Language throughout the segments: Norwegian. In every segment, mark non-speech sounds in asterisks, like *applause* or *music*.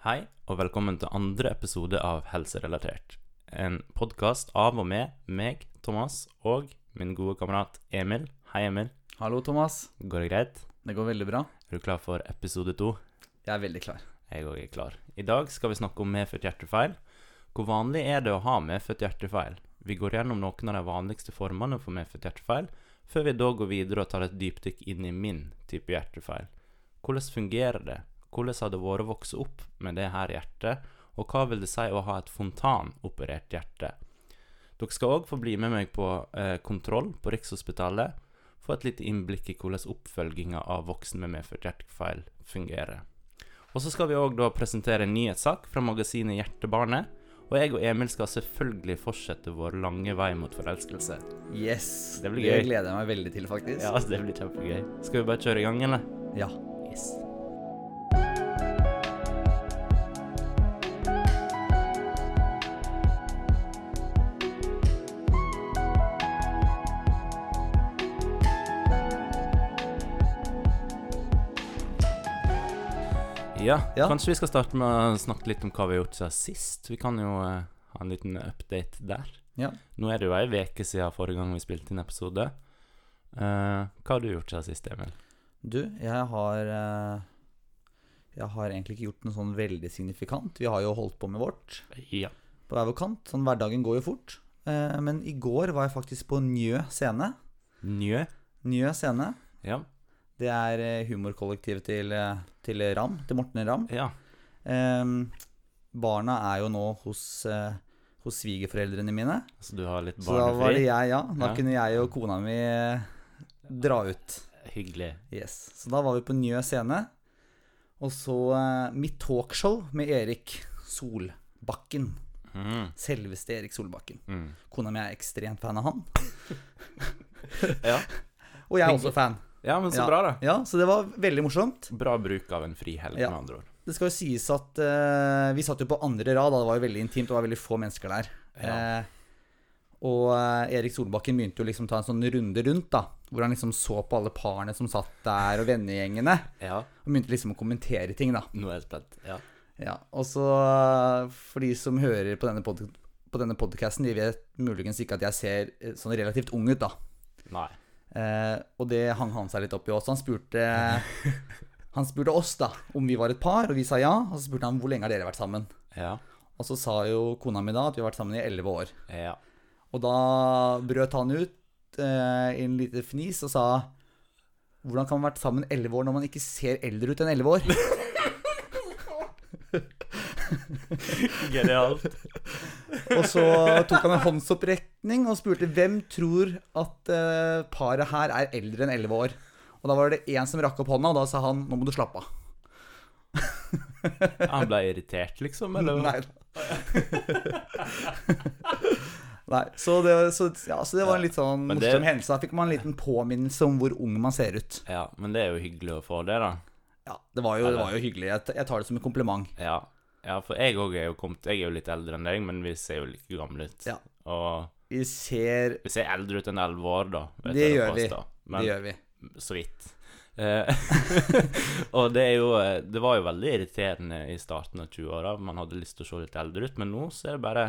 Hei, og velkommen til andre episode av Helserelatert. En podkast av og med meg, Thomas, og min gode kamerat Emil. Hei, Emil. Hallo, Thomas. Går det greit? Det går veldig bra. Er du klar for episode to? Jeg er veldig klar. Jeg òg er klar. I dag skal vi snakke om medfødt hjertefeil. Hvor vanlig er det å ha medfødt hjertefeil? Vi går gjennom noen av de vanligste formene for medfødt hjertefeil, før vi da går videre og tar et dypdykk inn i min type hjertefeil. Hvordan fungerer det? Hvordan har det vært å vokse opp med det her hjertet? Og hva vil det si å ha et fontanoperert hjerte? Dere skal òg få bli med meg på eh, kontroll på Rikshospitalet. Få et lite innblikk i hvordan oppfølginga av voksne med medfødt hjertefeil fungerer. Og så skal vi òg da presentere en nyhetssak fra magasinet Hjertebarnet. Og jeg og Emil skal selvfølgelig fortsette vår lange vei mot forelskelse. Yes. Det blir Det gleder jeg meg veldig til, faktisk. Ja, det blir kjempegøy. Skal vi bare kjøre i gang, eller? Ja. Yes. Ja, Ja. kanskje vi skal starte med å snakke litt om hva vi har gjort siden sist. Vi kan jo uh, ha en liten update der. Ja. Nå er det jo ei uke siden forrige gang vi spilte inn episode. Uh, hva har du gjort siden sist, Emil? Du, jeg har uh, Jeg har egentlig ikke gjort noe sånn veldig signifikant. Vi har jo holdt på med vårt Ja. på hver vår kant. Sånn hverdagen går jo fort. Men i går var jeg faktisk på Njø scene. Njø? Njø scene. Ja. Det er eh, humorkollektivet til, eh, til Ram. Til Morten Ram. ja. Um, barna er jo nå hos, uh, hos svigerforeldrene mine. Så du har litt Så da var det barnefri? jeg, ja. Da Ja. kunne jeg og kona mi dra ut. Hyggelig. Yes. Så da var vi på Njø scene. Og så uh, mitt talkshow med Erik Solbakken. Mm. Selveste Erik Solbakken. Mm. Kona mi er ekstremt fan av han. *laughs* Ja. *laughs* Og jeg er også fan. Ja, men så bra, da. Ja, Så det var veldig morsomt. Bra bruk av en frihelg, med andre ord. Det skal jo sies at eh, vi satt jo på andre rad, da. det var jo veldig intimt, det var veldig få mennesker der. Eh, og eh, Erik Solbakken begynte jo liksom å ta en sånn runde rundt, da. Hvor han liksom så på alle parene som satt der, og vennegjengene. Ja. Og begynte liksom å kommentere ting, da. Nå er jeg spent. Ja. Ja, og så for de som hører på denne, pod på denne podcasten, de vet muligens ikke at jeg ser eh, sånn relativt ung ut, da. Nei. Eh, og det hang han seg litt opp i også. Han spurte, *laughs* han spurte oss da om vi var et par, og vi sa ja. Og så spurte han hvor lenge har dere vært sammen. Ja. Og så sa jo kona mi da at vi har vært sammen i elleve år. Ja. Og da brøt han ut eh, i en liten fnis og sa hvordan kan man ha vært sammen elleve år når man ikke ser eldre ut enn elleve år? *laughs* *laughs* Genialt. Og så tok han en håndsopprekning og spurte hvem tror at eh, paret her er eldre enn 11 år. Og da var det én som rakk opp hånda, og da sa han nå må du slappe av. *laughs* Han ble irritert, liksom? Eller? Nei. *laughs* Nei, så det, så, ja, så det var en litt sånn Men det- morsom hendelse. Da fikk man en liten påminnelse om hvor ung man ser ut. Ja, men det er jo hyggelig å få det, da. Ja, Det var jo, det var jo hyggelig. Jeg, jeg tar det som en kompliment. Ja. Ja, for jeg òg er jo kommet Jeg er jo litt eldre enn deg, men vi ser jo like gamle ut. Ja. Og Vi ser vi ser eldre ut enn elleve år, da. vet Det gjør påstå. Men Det gjør vi. så vidt. Eh, *laughs* og det er jo Det var jo veldig irriterende i starten av 20-åra. Man hadde lyst til å se litt eldre ut, men nå så er det bare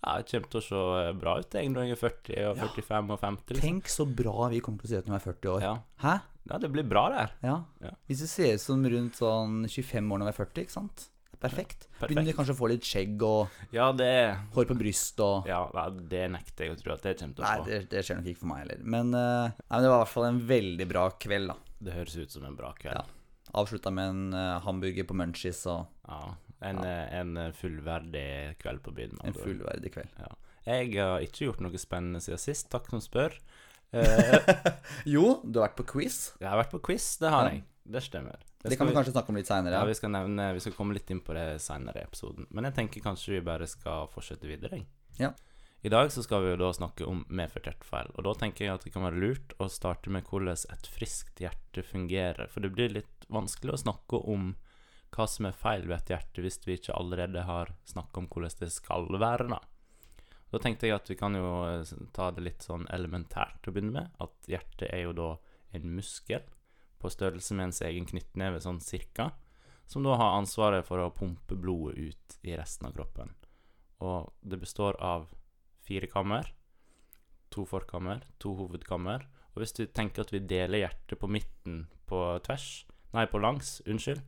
Ja, jeg kommer til å se eh, bra ut jeg når jeg er 40 og Ja. 45 og 50. Liksom. Tenk så bra vi kommer til å se ut når vi er 40 år. Ja. Hæ? ja, det blir bra der. Ja. Ja. Hvis du ser ut som rundt sånn 25 år når vi er 40, ikke sant? Perfekt. perfekt. Begynner kanskje å få litt skjegg og Ja, det hår på brystet og Ja, det nekter jeg å tro at det kommer til å Nei, få. det, det skjer nok ikke for meg heller. Men, uh, nei, men det var i hvert fall en veldig bra kveld, da. Det høres ut som en bra kveld. Ja. Avslutta med en uh, hamburger på Munchies og Ja. En, ja. en eh, fullverdig kveld på byen. en fullverdig kveld. Ja. Jeg har ikke gjort noe spennende siden sist, takk som spør. *laughs* Jo, du har vært på quiz. jeg har vært på quiz, det har jeg. Det stemmer. Det kan vi kanskje snakke om litt seinere. Ja, vi skal nevne Vi skal komme litt inn på det senere i episoden. Men jeg tenker kanskje vi bare skal fortsette videre. Ja. I dag så skal vi jo da snakke om medfødt feil, Og da tenker jeg at det kan være lurt å starte med hvordan et friskt hjerte fungerer. For det blir litt vanskelig å snakke om hva som er feil ved et hjerte, hvis vi ikke allerede har snakka om hvordan det skal være. Da Da tenkte jeg at vi kan jo eh, ta det litt sånn elementært å begynne med. At hjertet er jo da en muskel på størrelse med ens egen knyttneve, sånn cirka, som da har ansvaret for å pumpe blodet ut i resten av kroppen. Og det består av fire kammer, to forkammer, to hovedkammer. Og hvis du tenker at vi deler hjertet på midten på tvers, nei, på langs, unnskyld,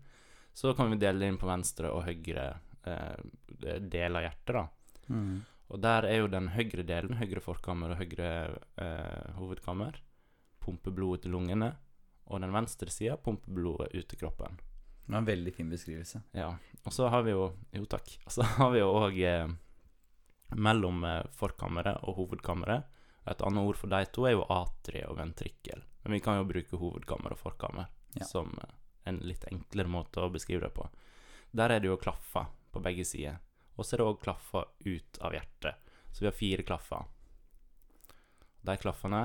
så kan vi dele det inn på venstre og høyre eh, del av hjertet, da. Mm. Og der er jo den høyre delen, høyre forkammer og høyre eh, hovedkammer, pumper blodet til lungene. Og den venstre sida pumper blodet ut til kroppen. Det var en veldig fin beskrivelse. Ja. Og så har vi jo Jo, takk. *laughs* Og så har vi jo òg eh, mellom eh, forkammeret og hovedkammeret Et annet ord for de to er jo atrie og ventrikkel. Men vi kan jo bruke hovedkammer og forkammer Ja. som eh, en litt enklere måte å beskrive det på. Der er det jo klaffer på begge sider. Og så er det òg klaffer ut av hjertet. Så vi har fire klaffer. De klaffene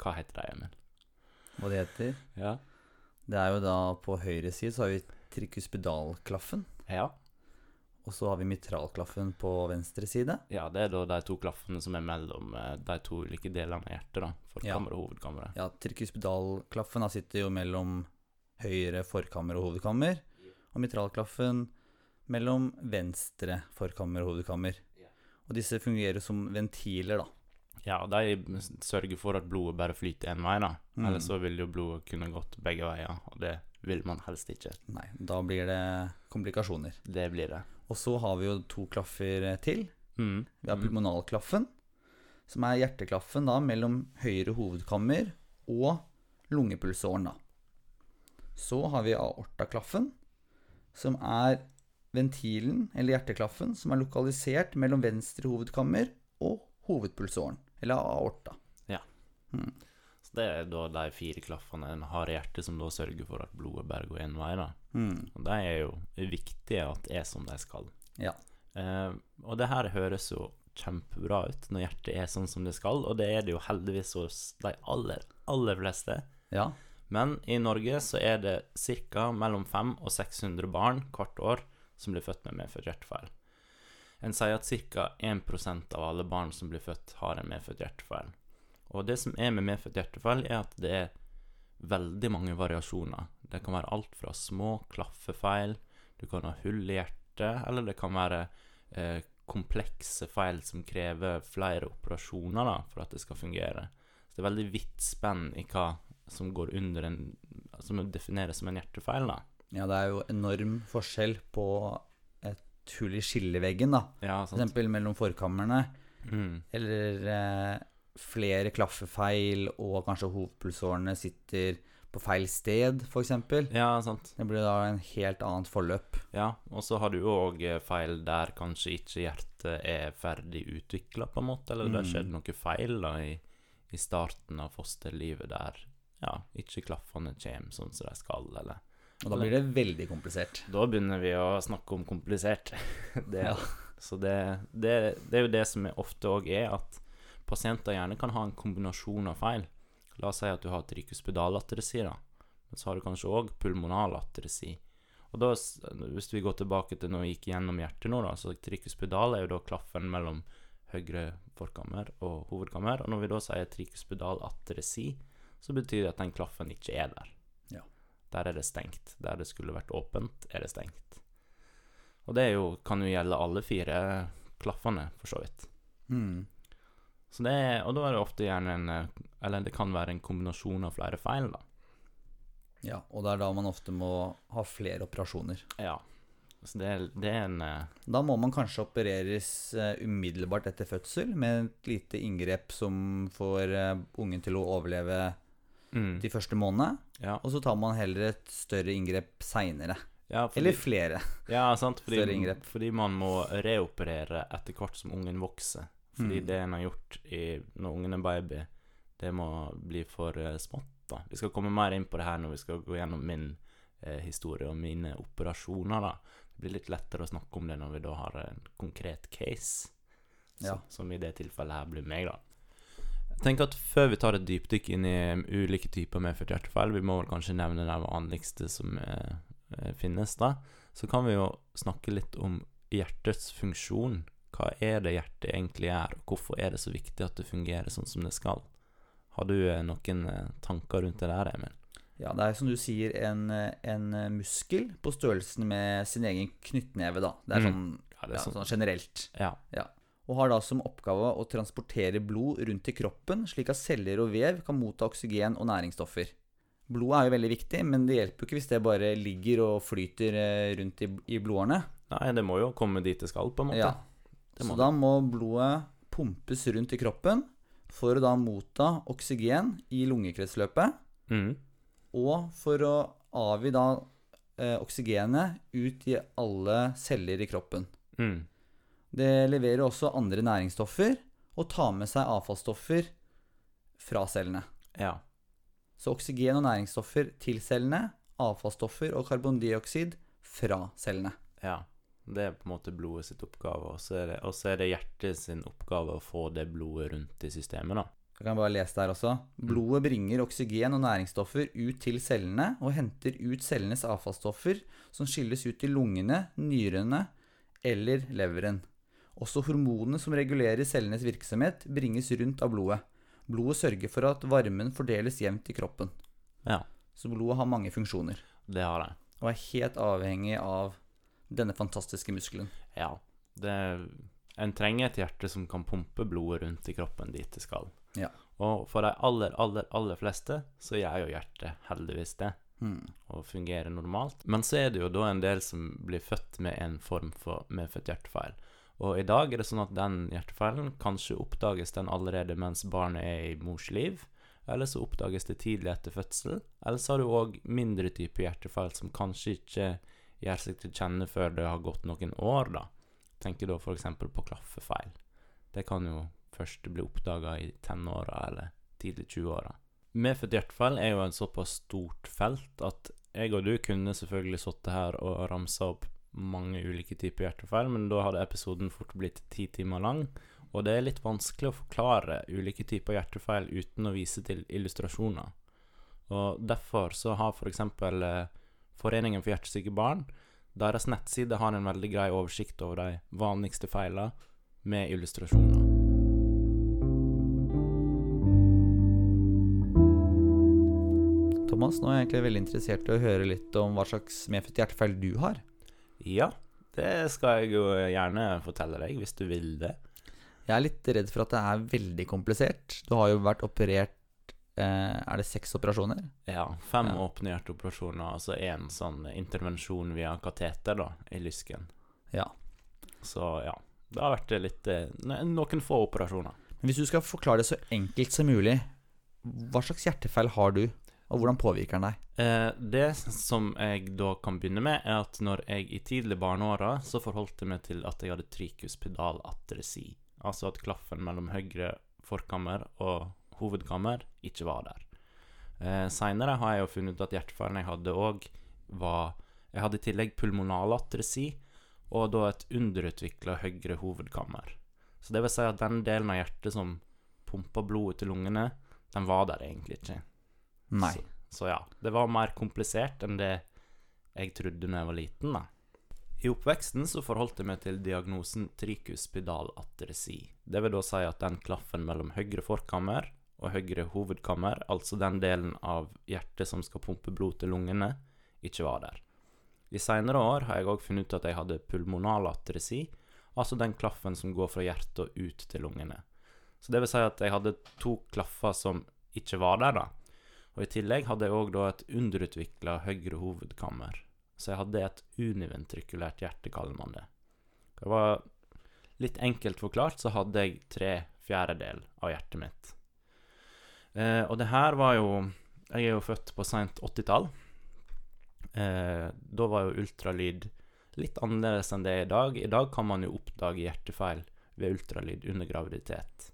Hva heter de, Emil? Hva det heter? Ja. Det er jo da på høyre side så har vi trikuspedalklaffen. ja. Og så har vi mitralklaffen på venstre side. Ja, det er da de to klaffene som er mellom eh, de to ulike delene av hjertet, da. Forkammer og hovedkammer. Ja, trikuspedalklaffen da sitter jo mellom høyre forkammer og hovedkammer. Og mitralklaffen mellom venstre forkammer og hovedkammer. Og disse fungerer som ventiler, da. Ja, de sørger for at blodet bare flyter én vei, da. Mm. Eller så vil jo blodet kunne gått begge veier, og det vil man helst ikke. Nei, da blir det komplikasjoner. Det blir det. Og så har vi jo to klaffer til. Mm. Vi har pulmonalklaffen, som er hjerteklaffen da mellom høyre hovedkammer og lungepulsåren, da. Så har vi aortaklaffen, som er ventilen, eller hjerteklaffen, som er lokalisert mellom venstre hovedkammer og hovedpulsåren, eller aorta. Så det er da de fire klaffene en har i hjertet, som da sørger for at blodet bare går én vei, da. Mm. Og de er jo viktige at er som de skal. Ja. Eh, og det her høres jo kjempebra ut når hjertet er sånn som det skal, og det er det jo heldigvis hos de aller, aller fleste. ja. Men i Norge så er det ca. mellom 500 og 600 barn hvert år som blir født med medfødt hjertefeil. En sier at ca. 1% av alle barn som blir født, har en medfødt hjertefeil. Og det som er med medfødt hjertefeil, er at det er veldig mange variasjoner. Det kan være alt fra små klaffefeil, du kan ha hull i hjertet, eller det kan være eh, komplekse feil som krever flere operasjoner da, for at det skal fungere. Så det er veldig vidt spenn i hva som går under en Som defineres som en hjertefeil, da. ja, det er jo enorm forskjell på et hull i skilleveggen, da. Ja, sant. For eksempel mellom forkammerne. Mm. Eller eh, flere klaffefeil, og kanskje hovedpulsårene sitter på feil sted, f.eks. Ja, sant. Det blir da en helt annet forløp. Ja, og så har du òg feil der kanskje ikke hjertet er ferdig utvikla, på en måte, eller det har Mm. skjedd noe feil da i, i starten av fosterlivet der ja, ikke klaffene kommer sånn som de skal, eller Og da blir det veldig komplisert. Da begynner vi å snakke om komplisert. *laughs* det, Ja. Så det, det, det er jo det som ofte òg er, at pasienter gjerne kan ha en kombinasjon av feil. La oss si at du har trikuspedalatresi, da. Men så har du kanskje òg pulmonalatresi. Og da, hvis vi går tilbake til når vi gikk gjennom hjertet nå, da, så trikuspedal er jo da klaffen mellom høyre forkammer og hovedkammer. Og når vi da sier trikuspedalatresi, så betyr det at den klaffen ikke er der. Der er det stengt. Der det skulle vært åpent, er det stengt. Og det er jo, kan jo gjelde alle fire klaffene, for så vidt. Mm. Så det er, og da er det ofte gjerne en eh, Eller det kan være en kombinasjon av flere feil, da. Ja, og det er da man ofte må ha flere operasjoner. Ja. Så det er, det er en eh, Da må man kanskje opereres eh, umiddelbart etter fødsel med et lite inngrep som får ungen til å overleve mm, de første månedene. Ja, Og så tar man heller et større inngrep seinere. ja Eller flere. ja, sant. Fordi, større inngrep. fordi man må reoperere etter hvert som ungen vokser. Fordi Mm. det en har gjort i, når ungen er baby, det må bli for eh, smått. da. Vi skal komme mer inn på det her når vi skal gå gjennom min eh, historie og mine operasjoner. da. Det blir litt lettere å snakke om det når vi da har en konkret case. Så, Ja. Som i det tilfellet her blir meg, da. Tenker at Før vi tar et dypdykk inn i um, ulike typer medfødt hjertefeil, vi må vel kanskje nevne det vanligste som eh, eh, finnes, da. Så kan vi jo snakke litt om hjertets funksjon. Hva er det hjertet egentlig er, og hvorfor er det så viktig at det fungerer sånn som det skal? Har du eh, noen tanker rundt det der, Emil? Ja, det er som du sier en, en muskel på størrelsen med sin egen knyttneve, da. Det er Mm. sånn, Ja, det er sånn. sånn generelt. Ja. Og har da som oppgave å transportere blod rundt i kroppen, slik at celler og vev kan motta oksygen og næringsstoffer. Blodet er jo veldig viktig, men det hjelper jo ikke hvis det bare ligger og flyter eh, rundt i, i blodårene. Nei, det må jo komme dit det skal, på en måte. Ja. Så da må blodet pumpes rundt i kroppen for å da motta oksygen i lungekretsløpet, Mm. og for å avgi da eh, oksygenet ut i alle celler i kroppen. Mm. Det leverer også andre næringsstoffer og tar med seg avfallsstoffer fra cellene. Ja. Så oksygen og næringsstoffer til cellene, avfallsstoffer og karbondioksid fra cellene. Ja. Det er på en måte blodet sitt oppgave, og så er er det hjertet sin oppgave å få det blodet rundt i systemet, da. Jeg kan bare lese der også. Blodet bringer oksygen og næringsstoffer ut til cellene og henter ut cellenes avfallsstoffer som skilles ut i lungene, nyrene eller leveren. Også hormonene som regulerer cellenes virksomhet, bringes rundt av blodet. Blodet sørger for at varmen fordeles jevnt i kroppen. Ja, Så blodet har mange funksjoner, det har det. og er helt avhengig av denne fantastiske muskelen. Ja. Det, en trenger et hjerte som kan pumpe blodet rundt i kroppen dit det skal. Ja. Og for de aller, aller, aller fleste så gjør jo hjertet heldigvis det, Mm. og fungerer normalt. Men så er det jo da en del som blir født med en form for medfødt hjertefeil. Og i dag er det sånn at den hjertefeilen kanskje oppdages den allerede mens barnet er i mors liv, eller så oppdages det tidlig etter fødsel. Eller så har du òg mindre type hjertefeil som kanskje ikke gjør seg til kjenne før det har gått noen år, da. Tenker da f.eks. på klaffefeil. Det kan jo først bli oppdaga i tenåra eller tidlig 20-åra. Medfødt hjertefeil er jo en såpass stort felt at jeg og du kunne selvfølgelig sittet her og ramsa opp mange ulike typer hjertefeil, men da hadde episoden fort blitt ti timer lang. Og det er litt vanskelig å forklare ulike typer hjertefeil uten å vise til illustrasjoner. Og derfor så har f.eks. For Foreningen for hjertesyke barn deres nettside har en veldig grei oversikt over de vanligste feilene med illustrasjoner. Thomas, nå er jeg egentlig veldig interessert i å høre litt om hva slags medfødt hjertefeil du har. Ja, det skal jeg jo gjerne fortelle deg, hvis du vil det. Jeg er litt redd for at det er veldig komplisert. Du har jo vært operert eh, Er det seks operasjoner? Ja, fem Ja. åpne hjerteoperasjoner, altså én sånn intervensjon via kateter da, i lysken. Ja. Så ja, det har vært litt eh, Noen få operasjoner. Hvis du skal forklare det så enkelt som mulig, hva slags hjertefeil har du, og hvordan påvirker den deg? Eh, det som jeg da kan begynne med, er at når jeg i tidlig barneåra så forholdt jeg meg til at jeg hadde trikuspedalatresi. Altså at klaffen mellom høyre forkammer og hovedkammer ikke var der. Eh, Seinere har jeg jo funnet ut at hjertefaren jeg hadde òg, var Jeg hadde i tillegg pulmonalatresi og da et underutvikla høyre hovedkammer. Så det vil si at den delen av hjertet som pumpa blodet til lungene, den var der egentlig ikke. Nei. Så, så ja, det var mer komplisert enn det jeg trodde da jeg var liten, da. I oppveksten så forholdt jeg meg til diagnosen trikuspidalatresi. Det vil da si at den klaffen mellom høyre forkammer og høyre hovedkammer, altså den delen av hjertet som skal pumpe blod til lungene, ikke var der. I seinere år har jeg òg funnet ut at jeg hadde pulmonalatresi, altså den klaffen som går fra hjertet og ut til lungene. Så det vil si at jeg hadde to klaffer som ikke var der, da. Og i tillegg hadde jeg òg da et underutvikla høyre hovedkammer. Så jeg hadde et univentrikulært hjerte, kaller man det. Det var litt enkelt forklart, så hadde jeg tre fjerdedel av hjertet mitt. Eh, og det her var jo Jeg er jo født på seint 80-tall. Eh, da var jo ultralyd litt annerledes enn det er i dag. I dag kan man jo oppdage hjertefeil ved ultralyd under graviditet.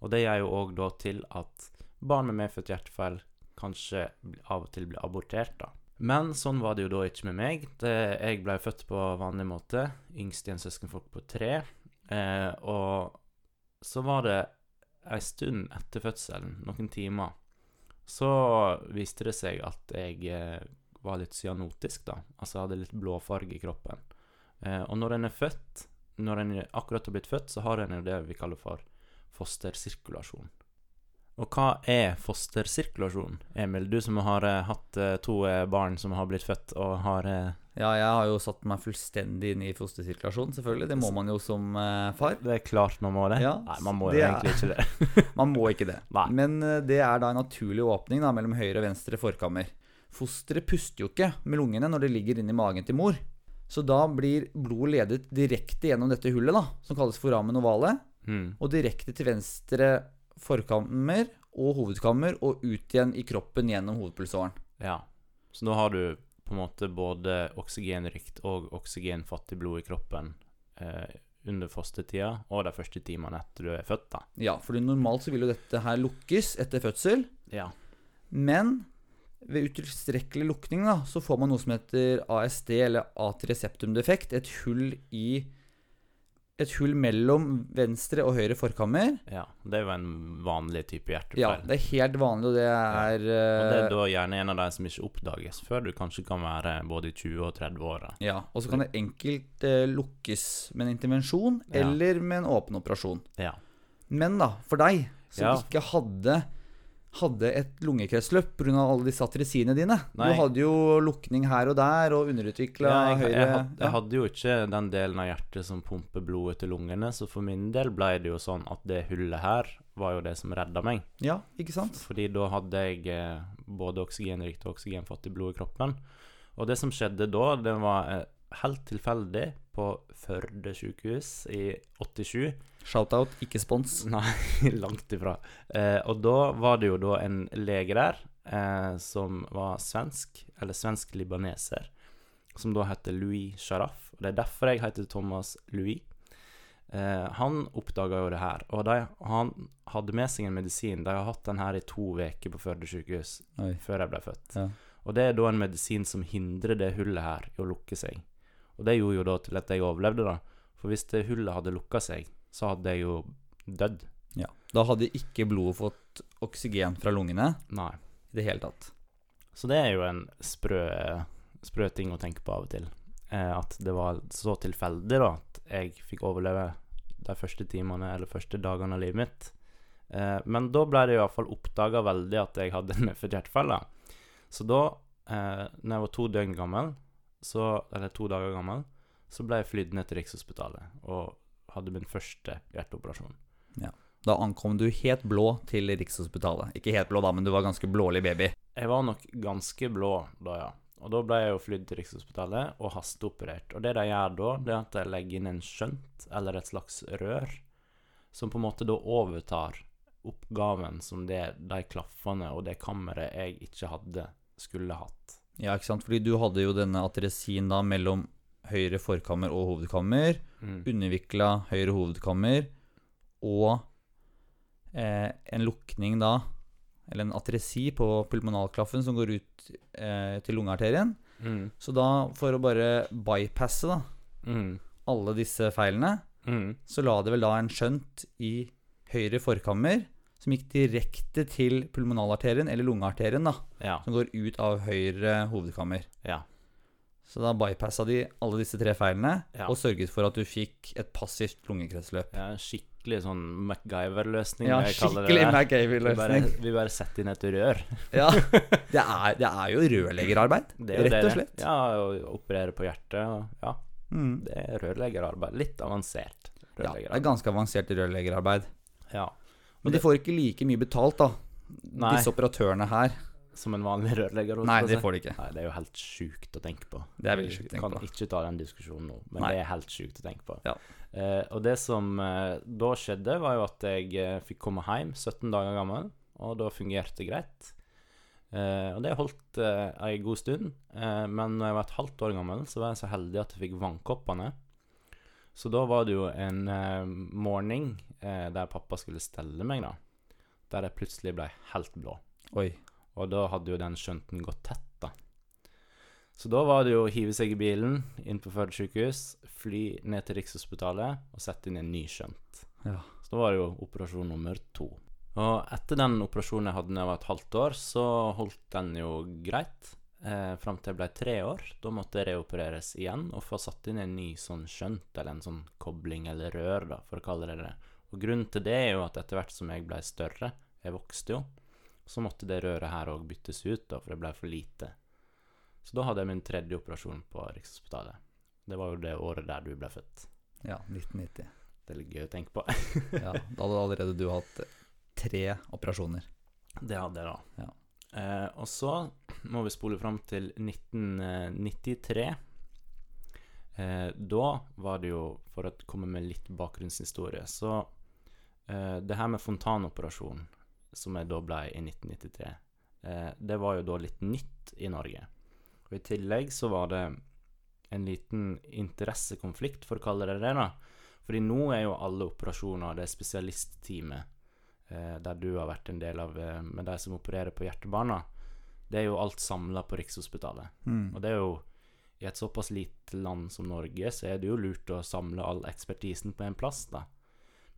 Og det gjør jo òg da til at barn med medfødt hjertefeil kanskje av og til blir abortert, da. Men sånn var det jo da ikke med meg. Det, jeg ble født på vanlig måte, yngst i en søskenflokk på tre. Eh, og så var det ei stund etter fødselen, noen timer, så viste det seg at jeg eh, var litt cyanotisk, da. Altså hadde litt blåfarge i kroppen. Eh, og når en er født, når en akkurat har blitt født, så har en jo det vi kaller for fostersirkulasjon. Og hva er fostersirkulasjon? Emil, du som har eh, hatt eh, to eh, barn som har blitt født og har Ja, jeg har jo satt meg fullstendig inn i fostersirkulasjon, selvfølgelig. Det må man jo som far. Det er klart man må det. Ja, Nei, man må jo er- egentlig ikke det. *laughs* Man må ikke det. *laughs* Nei. Men det er da en naturlig åpning da, mellom høyre og venstre forkammer. Fosteret puster jo ikke med lungene når det ligger inni magen til mor. Så da blir blodet ledet direkte gjennom dette hullet, da, som kalles foramen ovale, Mm. og direkte til venstre forkammer og hovedkammer, og ut igjen i kroppen gjennom hovedpulsåren. Ja. Så nå har du på en måte både oksygenrikt og oksygenfattig blod i kroppen eh, under fostertida og de første timene etter du er født, da. Ja, for normalt så vil jo dette her lukkes etter fødsel, Ja. men ved utilstrekkelig lukning da, så får man noe som heter ASD, eller atrieseptumdefekt, et hull i et hull mellom venstre og høyre forkammer. ja. Det er jo en vanlig type Ja, det er helt vanlig, og det er, Og det er eh, da gjerne en av de som ikke oppdages før du kanskje kan være både i 20- og 30-åra. ja, Og så kan det enkelt eh, lukkes med en intervensjon Ja. eller med en åpen operasjon. Ja. Men da, for deg som Ja. ikke hadde, hadde et lungekretsløp pga. alle disse atresiene dine Nei. Du hadde jo lukning her og der og underutvikla Ja, høyre jeg, had, jeg hadde jo ikke den delen av hjertet som pumper blodet til lungene, så for min del ble det jo sånn at det hullet her var jo det som redda meg. ja, ikke sant? Fordi da hadde jeg eh, både oksygenrikt og oksygenfattig blod i kroppen. Og det som skjedde da, det var eh, helt tilfeldig på Førde sykehus i 87. Shoutout, ikke spons. *laughs* Nei, langt ifra. Eh, og da var det jo da en lege der eh, som var svensk, eller svensk-libaneser, som da heter Louis Sharaf. Og det er derfor jeg heter Thomas Louis. Eh, han oppdaga jo det her, og de, han hadde med seg en medisin. De har hatt den her i to uker på Førde sykehus Oi. før jeg ble født. Ja. Og det er da en medisin som hindrer det hullet her i å lukke seg. Og det gjorde jo da til at jeg overlevde, da. For hvis det hullet hadde lukka seg, så hadde jeg jo dødd. Ja. Da hadde ikke blodet fått oksygen fra lungene Nei. i det hele tatt. Så det er jo en sprø, sprø ting å tenke på av og til. Eh, at det var så tilfeldig da at jeg fikk overleve de første timene eller første dagene av livet mitt. Eh, men da ble det iallfall oppdaga veldig at jeg hadde en medfødt hjertefeil. Så da, eh, når jeg var to døgn gammel, så, eller to dager gammel, så ble jeg flydd ned til Rikshospitalet og hadde min første hjerteoperasjon. Ja. Da ankom du helt blå til Rikshospitalet. Ikke helt blå, da, men du var ganske blålig baby. Jeg var nok ganske blå da, ja. Og da ble jeg jo flydd til Rikshospitalet og hasteoperert. Og det de gjør da, det er at de legger inn en skjønt, eller et slags rør, som på en måte da overtar oppgaven som det, de klaffene og det kammeret jeg ikke hadde, skulle hatt. Ja, ikke sant? Fordi du hadde jo denne atresin da mellom høyre forkammer og hovedkammer. Mm. Undervikla høyre hovedkammer og eh, en lukning da, eller en atresi på pulmonalklaffen som går ut eh, til lungearterien. Mm. Så da, for å bare bypasse da, Mm. alle disse feilene, Mm. så la det vel da en skjønt i høyre forkammer som gikk direkte til pulmonalarterien, eller lungearterien, da, Ja. som går ut av høyre hovedkammer. Ja. Så da bypassa de alle disse tre feilene, Ja. og sørget for at du fikk et passivt lungekretsløp. ja. Skikkelig sånn MacGyver-løsning, Ja, skikkelig MacGyver-løsning. vi bare setter inn et rør. Ja, *laughs* det er, det er jo rørleggerarbeid, Det er jo rett og slett. Ja, å operere på hjertet. og- Ja, Mm. det er rørleggerarbeid. Litt avansert Ja, det er ganske avansert rørleggerarbeid. Ja. Men de får ikke like mye betalt, da, Nei. disse operatørene her. Som en vanlig rørlegger. Nei, det får de ikke. Nei, det er jo helt sjukt å tenke på. Det er veldig Vi sjukt å tenke kan ikke ta den diskusjonen nå, men Nei. det er helt sjukt å tenke på. Ja. Eh, og det som eh, da skjedde, var jo at jeg eh, fikk komme hjem 17 dager gammel, og da fungerte det greit. Eh, og det holdt eh, ei god stund, eh, men når jeg var et halvt år gammel, så var jeg så heldig at jeg fikk vannkoppene. Så da var det jo en morgen der pappa skulle stelle meg, da. Der jeg plutselig ble helt blå. Oi. Og da hadde jo den skjønten gått tett, da. Så da var det jo å hive seg i bilen inn på Førde sykehus, fly ned til Rikshospitalet og sette inn en ny skjønt. Ja. Så da var det jo operasjon nummer to. Og etter den operasjonen jeg hadde da jeg var et halvt år, så holdt den jo greit. Eh, Fram til jeg ble tre år. Da måtte jeg reopereres igjen og få satt inn en ny sånn skjønt, eller en sånn kobling eller rør, da, for å kalle det det. Og grunnen til det er jo at etter hvert som jeg ble større, jeg vokste jo. Så måtte det røret her òg byttes ut, da, for det ble for lite. Så da hadde jeg min tredje operasjon på Rikshospitalet. Det var jo det året der du ble født. Ja, 1990. Det er litt gøy å tenke på. *laughs* Ja, da hadde allerede du hatt tre operasjoner. Det hadde jeg da. Ja. Eh, og så må vi spole fram til 1993. Eh, da var det jo, for å komme med litt bakgrunnshistorie, så eh, det her med fontanoperasjon, som jeg da ble i 1993, eh, det var jo da litt nytt i Norge. Og i tillegg så var det en liten interessekonflikt, for å kalle det det, da. Fordi nå er jo alle operasjoner det spesialistteamet eh, der du har vært en del av, eh, med de som opererer på hjertebarna. Det er jo alt samla på Rikshospitalet. Mm. Og det er jo I et såpass lite land som Norge, så er det jo lurt å samle all ekspertisen på en plass, da.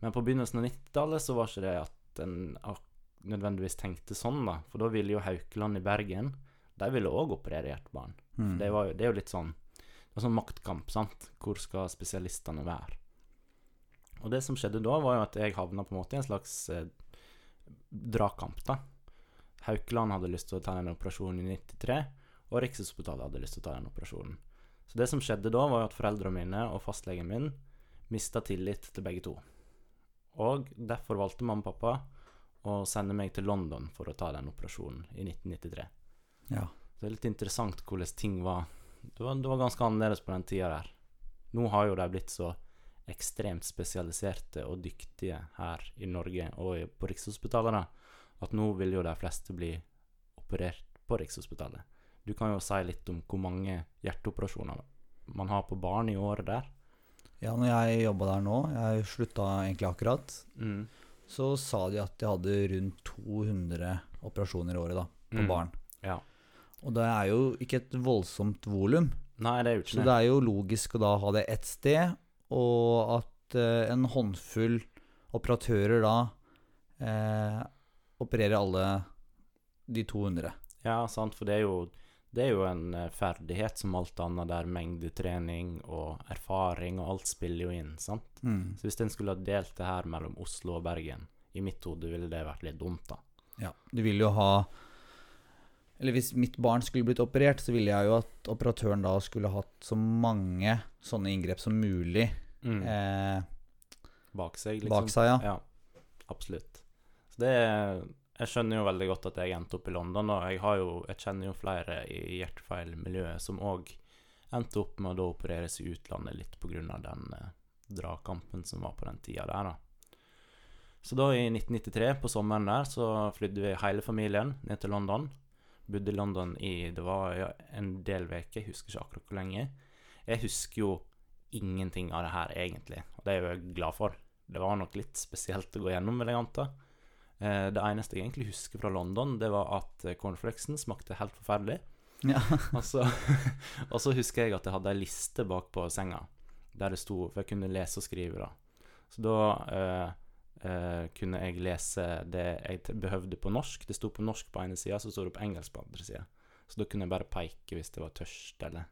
Men på begynnelsen av 90-tallet så var ikke det at en ak- nødvendigvis tenkte sånn, da. For da ville jo Haukeland i Bergen De ville òg operere hjertebarn. Mm. Det, var jo, det er jo litt sånn Det er sånn maktkamp, sant. Hvor skal spesialistene være? Og det som skjedde da, var jo at jeg havna på en måte i en slags eh, dragkamp, da. Haukeland hadde lyst til å ta den operasjonen i 93, og Rikshospitalet hadde lyst til å ta den operasjonen. Så det som skjedde da, var jo at foreldrene mine og fastlegen min mista tillit til begge to. Og derfor valgte mamma og pappa å sende meg til London for å ta den operasjonen i 1993. Ja. Så det er litt interessant hvordan ting var Det var, det var ganske annerledes på den tida der. Nå har jo de blitt så ekstremt spesialiserte og dyktige her i Norge og på Rikshospitalet at nå vil jo de fleste bli operert på Rikshospitalet. Du kan jo si litt om hvor mange hjerteoperasjoner man har på barn i året der. ja, når jeg jobba der nå, jeg slutta egentlig akkurat, Mm. Så sa de at de hadde rundt 200 operasjoner i året da, på Mm. barn. Ja. Og det er jo ikke et voldsomt volum. Nei, det er jo Så ikke det det. er jo logisk å da ha det ett sted, og at eh, en håndfull operatører da eh, opererer alle de 200. Ja, sant, for det er jo det er jo en eh, ferdighet som alt annet, der mengdetrening og erfaring og alt spiller jo inn, sant. Mm. Så hvis en skulle ha delt det her mellom Oslo og Bergen, i mitt hode ville det vært litt dumt, da. Ja, du vil jo ha Eller hvis mitt barn skulle blitt operert, så ville jeg jo at operatøren da skulle hatt så mange sånne inngrep som mulig eh, Bak seg, liksom. bak seg, ja. Ja, absolutt. Så det Jeg skjønner jo veldig godt at jeg endte opp i London, og jeg jo Jeg kjenner jo flere i hjertefeilmiljøet som òg endte opp med å da opereres i utlandet litt av den eh, dragkampen som var på den tida der, da. Så da, i 1993, på sommeren der, så flydde vi hele familien ned til London. Bodde i London i Det var ja, en del uker, jeg husker ikke akkurat hvor lenge. Jeg husker jo ingenting av det her, egentlig, og det er jeg glad for. Det var nok litt spesielt å gå gjennom, vil jeg anta. Eh, det eneste jeg egentlig husker fra London, det var at eh, cornflakesen smakte helt forferdelig. Ja. *laughs* Og så, og så husker jeg at jeg hadde ei liste bak på senga der det sto For jeg kunne lese og skrive, da. Så da eh, eh, kunne jeg lese det jeg behøvde på norsk. Det sto på norsk på ene sida, så sto det på engelsk på andre sida. Så da kunne jeg bare peke hvis det var tørst, eller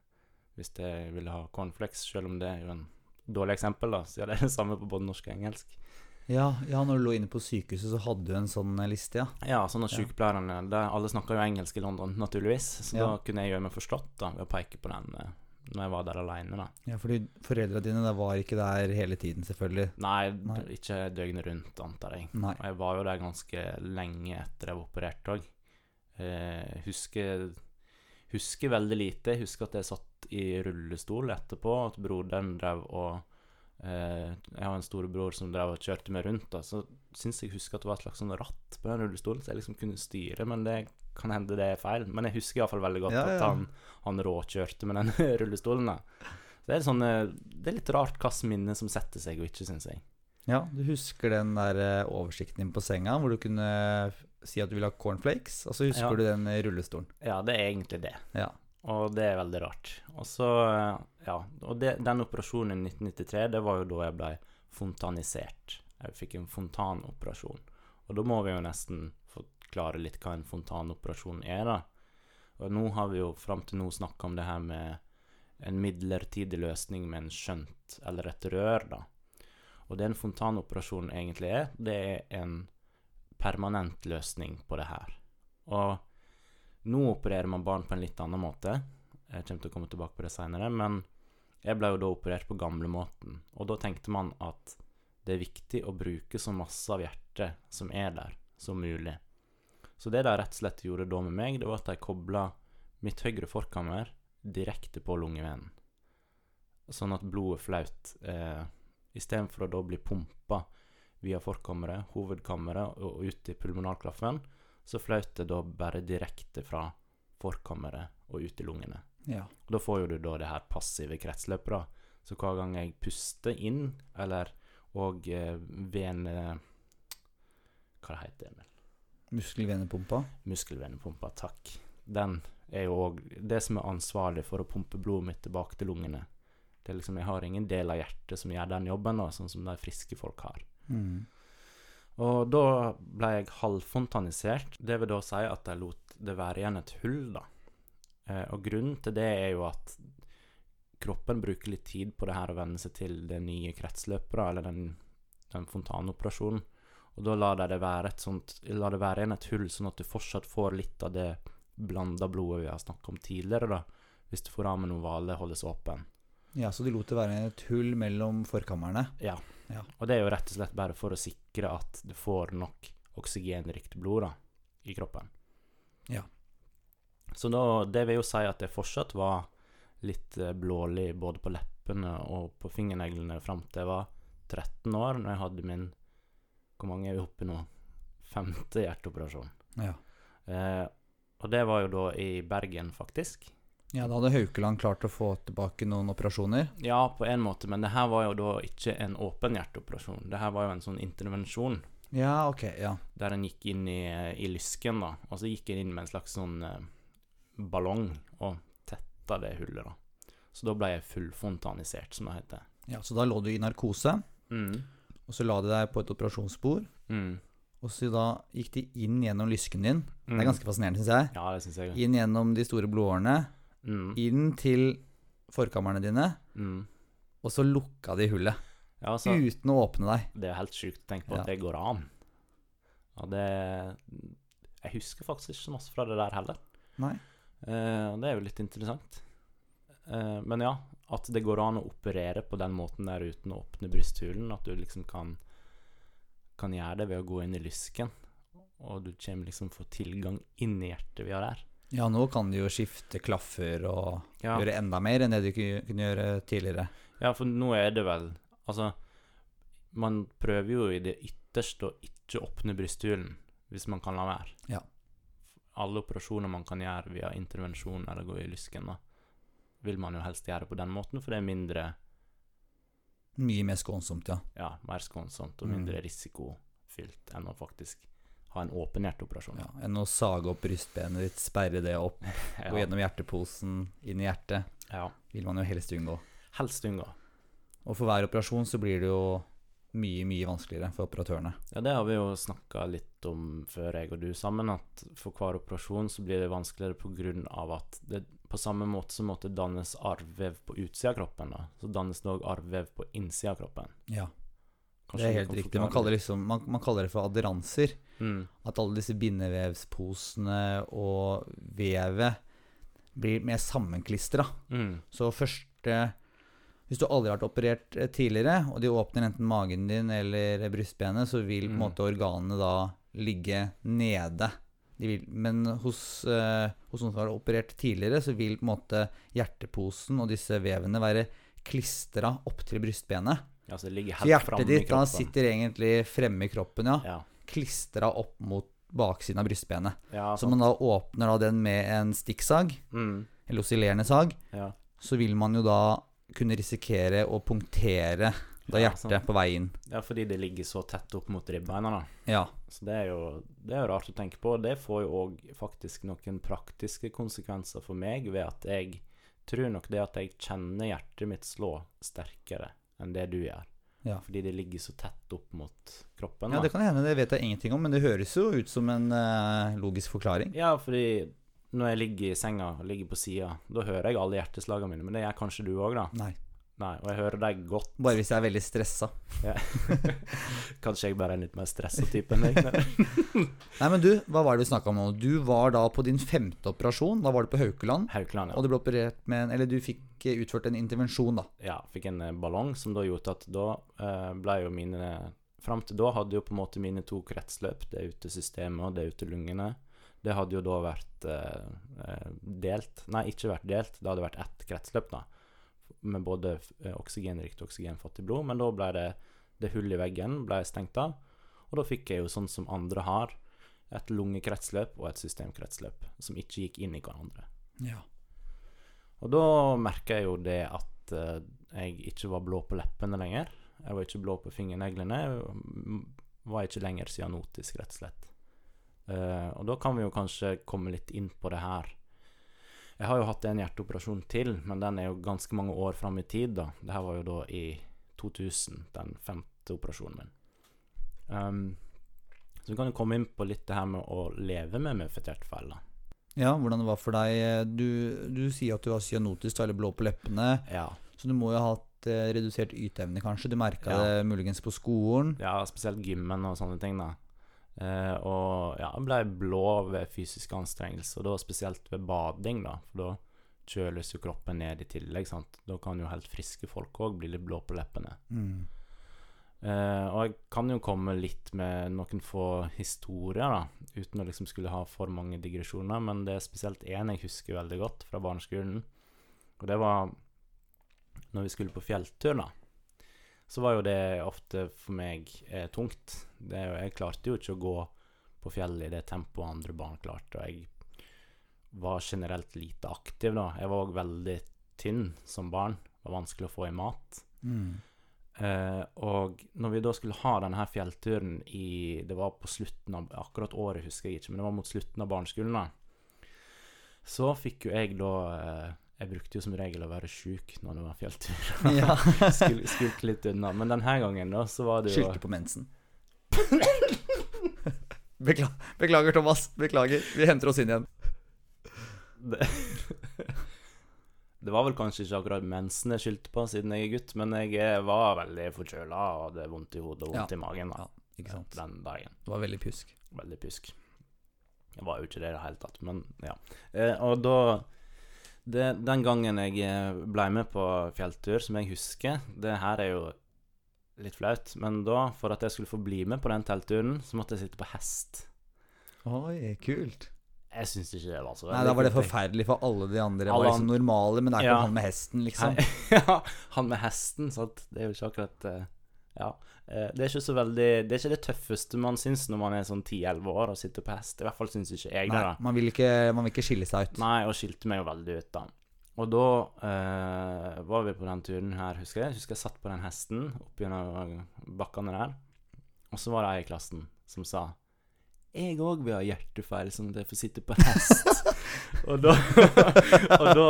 hvis jeg ville ha cornflakes, selv om det er jo en dårlig eksempel, da, siden det er det samme på både norsk og engelsk. Ja, ja, når du lå inne på sykehuset, så hadde du en sånn eh, liste, ja. Ja, sånn at sykepleierne det, Alle snakker jo engelsk i London, naturligvis. Så Ja. da kunne jeg gjøre meg forstått da ved å peke på den eh, når jeg var der alene, da. Ja, fordi foreldra dine da var ikke der hele tiden, selvfølgelig. Nei, Nei. ikke døgnet rundt, antar jeg. Nei. Og jeg var jo der ganske lenge etter jeg var operert òg. Eh, husker, husker veldig lite. Jeg husker at jeg satt i rullestol etterpå, at broderen drev og Jeg har en storebror som drev og kjørte meg rundt, da, så syns jeg husker at det var et slags sånn ratt på den rullestolen, så jeg liksom kunne styre, men det kan hende det er feil. Men jeg husker iallfall veldig godt Ja, ja. at han, han råkjørte med den *laughs* rullestolen. da. Så det er, sånn, eh, det er litt rart hvilket minne som setter seg og ikke, syns jeg. Ja, du husker den der eh, oversikten din på senga, hvor du kunne si at du ville ha cornflakes, og så husker Ja. du den eh, rullestolen. Ja, det er egentlig det. Ja. Og det er veldig rart. Og så, eh, ja, og det, den operasjonen i 1993, det var jo da jeg ble fontanisert. Jeg fikk en fontanoperasjon. Og da må vi jo nesten forklare litt hva en fontanoperasjon er, da. Og nå har vi jo fram til nå snakka om det her med en midlertidig løsning med en skjønt eller et rør, da. Og det en fontanoperasjon egentlig er, det er en permanent løsning på det her. Og nå opererer man barn på en litt annen måte. Jeg kommer til å komme tilbake på det seinere, men jeg ble jo da operert på gamlemåten. Og da tenkte man at det er viktig å bruke så masse av hjertet som er der, som mulig. Så det de rett og slett gjorde da med meg, det var at de kobla mitt høyre forkammer direkte på lungevenen. Sånn at blodet flaut. Eh, Istedenfor å da bli pumpa via forkammeret, hovedkammeret og ut i pulmonalklaffen, så fløt det da bare direkte fra forkammeret og ut i lungene. Ja. Og da får jo du da det her passive kretsløpet, da. Så hver gang jeg puster inn, eller og eh, vene... Hva det heter det? Muskelvenepumpa. Muskelvenepumpa, takk. Den er jo òg det som er ansvarlig for å pumpe blodet mitt tilbake til lungene. Det er liksom, Jeg har ingen del av hjertet som gjør den jobben, da, sånn som de friske folk har. Mm. Og da ble jeg halvfontanisert. Det vil da si at jeg lot det være igjen et hull, da. Eh, og grunnen til det er jo at kroppen bruker litt tid på det her å venne seg til det nye kretsløpet, eller den, den fontanoperasjonen. Og da lar de det være et sånt La det være igjen et hull, sånn at du fortsatt får litt av det blanda blodet vi har snakket om tidligere, da. Hvis du får av med noen hvale holdes åpen. Ja, så de lot det være et hull mellom forkammerne. Ja. Ja. Og det er jo rett og slett bare for å sikre at du får nok oksygenrikt blod da, i kroppen. Ja. Så da, det vil jo si at jeg fortsatt var litt eh, blålig både på leppene og på fingerneglene fram til jeg var 13 år, når jeg hadde min Hvor mange er vi oppe nå? Femte hjerteoperasjon. Ja. Eh, og det var jo da i Bergen, faktisk. Ja, da hadde Haukeland klart å få tilbake noen operasjoner. Ja, på en måte, men det her var jo da ikke en åpen hjerteoperasjon. Det her var jo en sånn intervensjon. Ja, ok, ja. der en gikk inn i, i lysken, da. Og så gikk en inn med en slags sånn eh, ballong og tetta det hullet, da. Så da ble jeg fullfontanisert, som det heter. ja. Så da lå du i narkose, Mm. og så la de deg på et operasjonsbord. Mm. Og så da gikk de inn gjennom lysken din. Det Mm. er ganske fascinerende, syns jeg. Ja, det synes jeg. Inn gjennom de store blodårene, Mm. inn til forkammerne dine, Mm. og så lukka de hullet. Ja, altså, Uten å åpne deg. det er helt sjukt å tenke på Ja. at det går an. Og det Jeg husker faktisk ikke så masse fra det der heller. Nei. Eh, det er jo litt interessant. Eh, men ja, at det går an å operere på den måten der uten å åpne brysthulen. At du liksom kan, kan gjøre det ved å gå inn i lysken. Og du kommer liksom få tilgang inn i hjertet via der. Ja, nå kan de jo skifte klaffer og Ja, gjøre enda mer enn det de kunne gjøre tidligere. ja, for nå er det vel Altså, man prøver jo i det ytterste å ikke åpne brysthulen, hvis man kan la være. Ja. Alle operasjoner man kan gjøre via intervensjon eller gå i lysken, da, vil man jo helst gjøre på den måten, for det er mindre Mye mer skånsomt, ja. ja, mer skånsomt og Mm. mindre risikofylt enn å faktisk ha en åpen hjerteoperasjon. ja. Enn å sage opp brystbenet ditt, sperre det opp, *laughs* Ja. gå gjennom hjerteposen, inn i hjertet. ja. Vil man jo helst unngå. Helst unngå. Og for hver operasjon så blir det jo mye, mye vanskeligere for operatørene. Ja, det har vi jo snakka litt om før, jeg og du sammen, at for hver operasjon så blir det vanskeligere av at det på samme måte så måtte dannes arvvev på utsida av kroppen, da. Så dannes det òg arvvev på innsida av kroppen. Ja, Kanskje det er helt riktig. Man kaller, liksom, man, man kaller det for aderanser. Mm. At alle disse bindevevsposene og vevet blir mer sammenklistra. Mm. Så første Hvis du aldri har vært operert eh, tidligere, og de åpner enten magen din eller brystbenet, så vil på en Mm. måte organene da ligge nede. De vil, men hos, eh, hos noen som har operert tidligere, så vil på en måte hjerteposen og disse vevene være klistra opp til brystbenet. Ja, så det Så hjertet ditt da sitter egentlig fremme i kroppen, ja. Ja. Klistra opp mot baksiden av brystbenet. Ja, Så man da åpner da den med en stikksag, mm. eller oscillerende sag, ja. så vil man jo da kunne risikere å punktere da Ja, hjertet sant. på vei inn. ja, fordi det ligger så tett opp mot ribbeina, da. Ja. Så det er jo det er jo rart å tenke på. Det får jo òg faktisk noen praktiske konsekvenser for meg ved at jeg tror nok det at jeg kjenner hjertet mitt slå sterkere enn det du gjør. Ja. Fordi det ligger så tett opp mot kroppen. ja, det kan hende, det vet jeg ingenting om, men det høres jo ut som en uh, logisk forklaring. Ja, fordi når jeg ligger i senga og ligger på sida, da hører jeg alle hjerteslagene mine. Men det gjør kanskje du òg, da. Nei. Nei, og jeg hører deg godt. Bare hvis jeg er veldig stressa. Ja. *laughs* Kanskje jeg bare er en litt mer stressa type enn deg. *laughs* Nei, men du, hva var det vi snakka om nå? Du var da på din femte operasjon. Da var du på Haukeland. Haukeland, ja. Og du ble operert med en Eller du fikk eh, utført en intervensjon, da. ja. Fikk en eh, ballong som da gjorde at da eh, ble jo mine Fram til da hadde jo på en måte mine to kretsløp, det ute systemet og det ute lungene, det hadde jo da vært eh, delt Nei, ikke vært delt. Det hadde vært ett kretsløp, da. Med både eh, oksygenrikt og oksygenfattig blod. Men da ble det det hullet i veggen ble stengt av. Og da fikk jeg jo sånn som andre har, et lungekretsløp og et systemkretsløp som ikke gikk inn i hverandre. Ja. Og da merka jeg jo det at eh, jeg ikke var blå på leppene lenger. Jeg var ikke blå på fingerneglene. Jeg var ikke lenger cyanotisk, rett og slett. Uh, og da kan vi jo kanskje komme litt inn på det her. Jeg har jo hatt en hjerteoperasjon til, men den er jo ganske mange år fram i tid, da. Det her var jo da i 2000, den femte operasjonen min. Um, så vi kan jo komme inn på litt det her med å leve med medfødt hjertefeil, da. ja, hvordan det var for deg. Du, du sier at du var cyanotisk, eller blå på leppene. Ja. Så du må jo ha hatt eh, redusert yteevne, kanskje? Du merka Ja. det muligens på skolen? Ja, spesielt gymmen og sånne ting, da. Eh, og ja, ble blå ved fysisk anstrengelse, og da spesielt ved bading, da. For da kjøles jo kroppen ned i tillegg, sant. Da kan jo helt friske folk òg bli litt blå på leppene. Mm. Eh, og jeg kan jo komme litt med noen få historier, da, uten å liksom skulle ha for mange digresjoner, men det er spesielt én jeg husker veldig godt fra barneskolen. Og det var når vi skulle på fjelltur, da. Så var jo det ofte for meg eh, tungt. Det, jeg klarte jo ikke å gå på fjellet i det tempoet andre barn klarte, og jeg var generelt lite aktiv da. Jeg var òg veldig tynn som barn. Det var vanskelig å få i mat. Mm. Eh, og når vi da skulle ha denne fjellturen i Det var på slutten av Akkurat året husker jeg ikke, men det var mot slutten av barneskolen. da Så fikk jo jeg da eh, Jeg brukte jo som regel å være sjuk når det var fjelltur. *laughs* *laughs* Ja. Skul- Skulke litt unna. Men denne gangen, da, så var det jo Skyldte på mensen. *laughs* Bekla beklager, Thomas. Beklager. Vi henter oss inn igjen. det, det var vel kanskje ikke akkurat mensen jeg skyldte på, siden jeg er gutt, men jeg var veldig forkjøla og hadde vondt i hodet og vondt Ja. i magen da, Ja, den dagen. Det var veldig pjusk. Veldig pjusk. Jeg var jo ikke det i det hele tatt, men ja. Eh, og da det, Den gangen jeg eh, ble med på fjelltur, som jeg husker Det her er jo litt flaut, men da, for at jeg skulle få bli med på den teltturen, så måtte jeg sitte på hest. Oi, kult. Jeg syns ikke det var så Nei, da var det forferdelig for alle de andre. Det var liksom normale, men det er ikke Ja. han med hesten, liksom. *laughs* ja, han med hesten, sant. Det er jo ikke akkurat eh, Ja. Eh, Det er ikke så veldig Det er ikke det tøffeste man syns når man er sånn 10-11 år og sitter på hest. I hvert fall syns ikke jeg det, Nei, da. man vil, ikke, man vil ikke skille seg ut. Nei, og skilte meg jo veldig ut, da. Og da eh, var vi på den turen her, husker jeg. Husker jeg satt på den hesten opp gjennom bakkene der. Og så var det ei i klassen som sa jeg òg vil ha hjertefeil, at jeg får sitte på hest. *laughs* og, da, *laughs* og, da,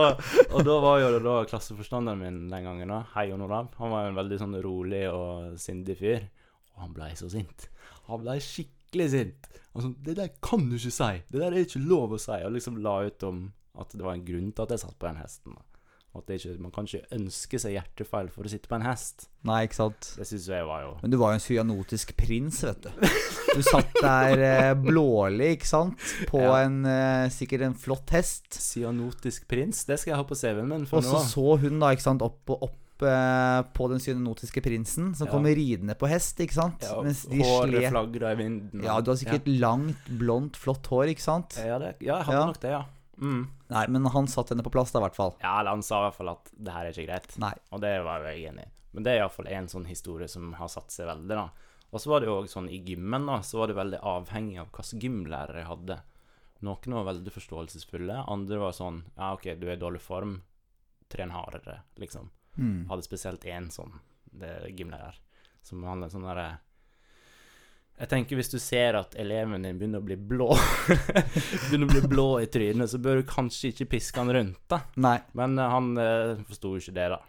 og da var jo det da klasseforstanderen min den gangen, da, hei Jon Olav, han var jo en veldig sånn rolig og sindig fyr. Og han blei så sint. Han blei skikkelig sint. han sånn, det der kan du ikke si! Det der er ikke lov å si! Og liksom la ut om at det var en grunn til at jeg satt på den hesten. Da. At det ikke, man kan ikke ønske seg hjertefeil for å sitte på en hest. Nei, ikke sant. Det syns jeg var jo Men du var jo en cyanotisk prins, vet du. Du satt der eh, blålig, ikke sant, på Ja. en eh, sikkert en flott hest. Cyanotisk prins, det skal jeg ha på CV-en min Og så så hun da, ikke sant, opp, og opp eh, på den cyanotiske prinsen, som Ja. kommer ridende på hest, ikke sant? Ja, Mens de håret flagra i vinden. Ja, du har sikkert langt, blondt, flott hår, ikke sant? ja, det, ja, jeg hadde Ja. nok det, ja. Mm. Nei, men han satte henne på plass, da, i hvert fall. Ja, eller han sa i hvert fall at det her er ikke greit. Nei. Og det var jeg enig i. Men det er iallfall en sånn historie som har satt seg veldig, da. Og så var det jo òg sånn i gymmen, da, så var det veldig avhengig av hvilken gymlærer jeg hadde. Noen var veldig forståelsesfulle, andre var sånn Ja, OK, du er i dårlig form, tren hardere, liksom. Mm. Hadde spesielt én sånn er gymlærer, som handler sånn derre jeg tenker Hvis du ser at eleven din begynner å bli blå *laughs* Begynner å bli blå i trynet, så bør du kanskje ikke piske han rundt, da. Nei. Men uh, han uh, forsto jo ikke det, da.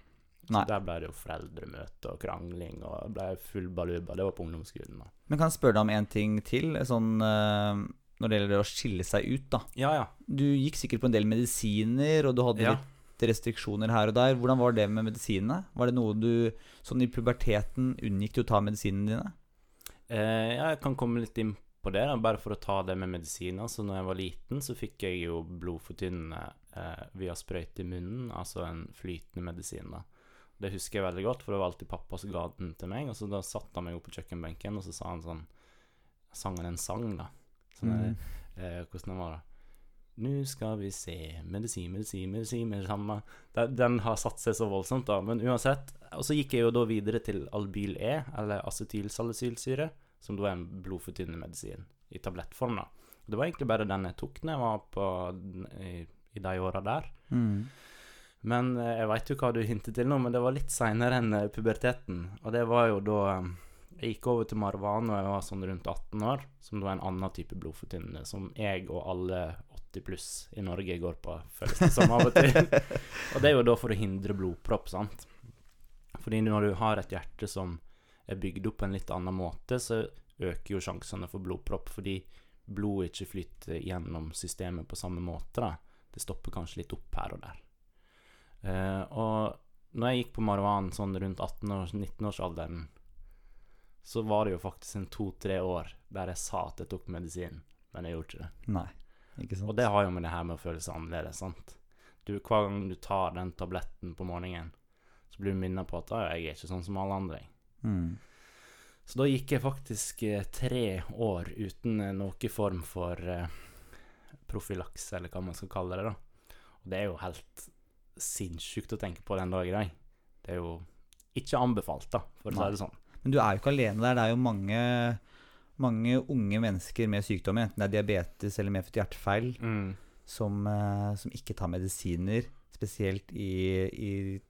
Så Nei. der ble det jo foreldremøte og krangling, og det ble full baluba. Det var på ungdomsskolen, da. Men kan jeg spørre deg om en ting til? Sånn Uh når det gjelder å skille seg ut, da. Ja, ja. Du gikk sikkert på en del medisiner, og du hadde Ja. litt restriksjoner her og der. Hvordan var det med medisinene? Var det noe du sånn i puberteten unngikk du å ta medisinene dine? Eh, jeg kan komme litt inn på det, da, bare for å ta det med medisiner. Så når jeg var liten, så fikk jeg jo blodfortynnende eh, via sprøyte i munnen, altså en flytende medisin. da. Det husker jeg veldig godt, for det var alltid pappa som ga den til meg. Og så da satte han meg opp på kjøkkenbenken, og så sa han sånn Sang han en sang, da. Sånn, Mm. eh, hvordan den var det? Nå skal vi se Medisin, medisin, medisin med samme. Den, har satt seg så voldsomt, da. Men uansett. Og så gikk jeg jo da videre til Albyl E, eller acetylsalicylsyre, som da er en blodfortynnende medisin i tablettform, da. Det var egentlig bare den jeg tok når jeg var på, i, i de åra der. Mm. Men eh, jeg veit jo hva du hinter til nå, men det var litt seinere enn eh, puberteten. Og det var jo da eh, jeg gikk over til Marvan da jeg var sånn rundt 18 år, som da er en annen type blodfortynnende, som jeg og alle 80 pluss i Norge går på, føles det som av og til. *laughs* og det er jo da for å hindre blodpropp, sant. Fordi når du har et hjerte som er bygd opp på en litt annen måte, så øker jo sjansene for blodpropp, fordi blodet ikke flyter gjennom systemet på samme måte. da. Det stopper kanskje litt opp her og der. Uh, og når jeg gikk på Marwan sånn rundt 18-19-årsalderen, så var det jo faktisk en to-tre år der jeg sa at jeg tok medisin, men jeg gjorde ikke det. Nei. Og det har jo med det her med å føle seg annerledes, sant. Du, hver gang du tar den tabletten på morgenen, så blir du minnet på at «Ah, jeg er ikke sånn som alle andre. Mm. Så da gikk jeg faktisk eh, tre år uten eh, noen form for eh, profylakse, eller hva man skal kalle det. da. Og det er jo helt sinnssykt å tenke på den dag i dag. Det er jo ikke anbefalt, da, for å si det sånn. Men du er jo ikke alene der. Det er jo mange, mange unge mennesker med sykdommer, enten det er diabetes eller medfødt hjertefeil, Mm. som, eh, som ikke tar medisiner, spesielt i, i,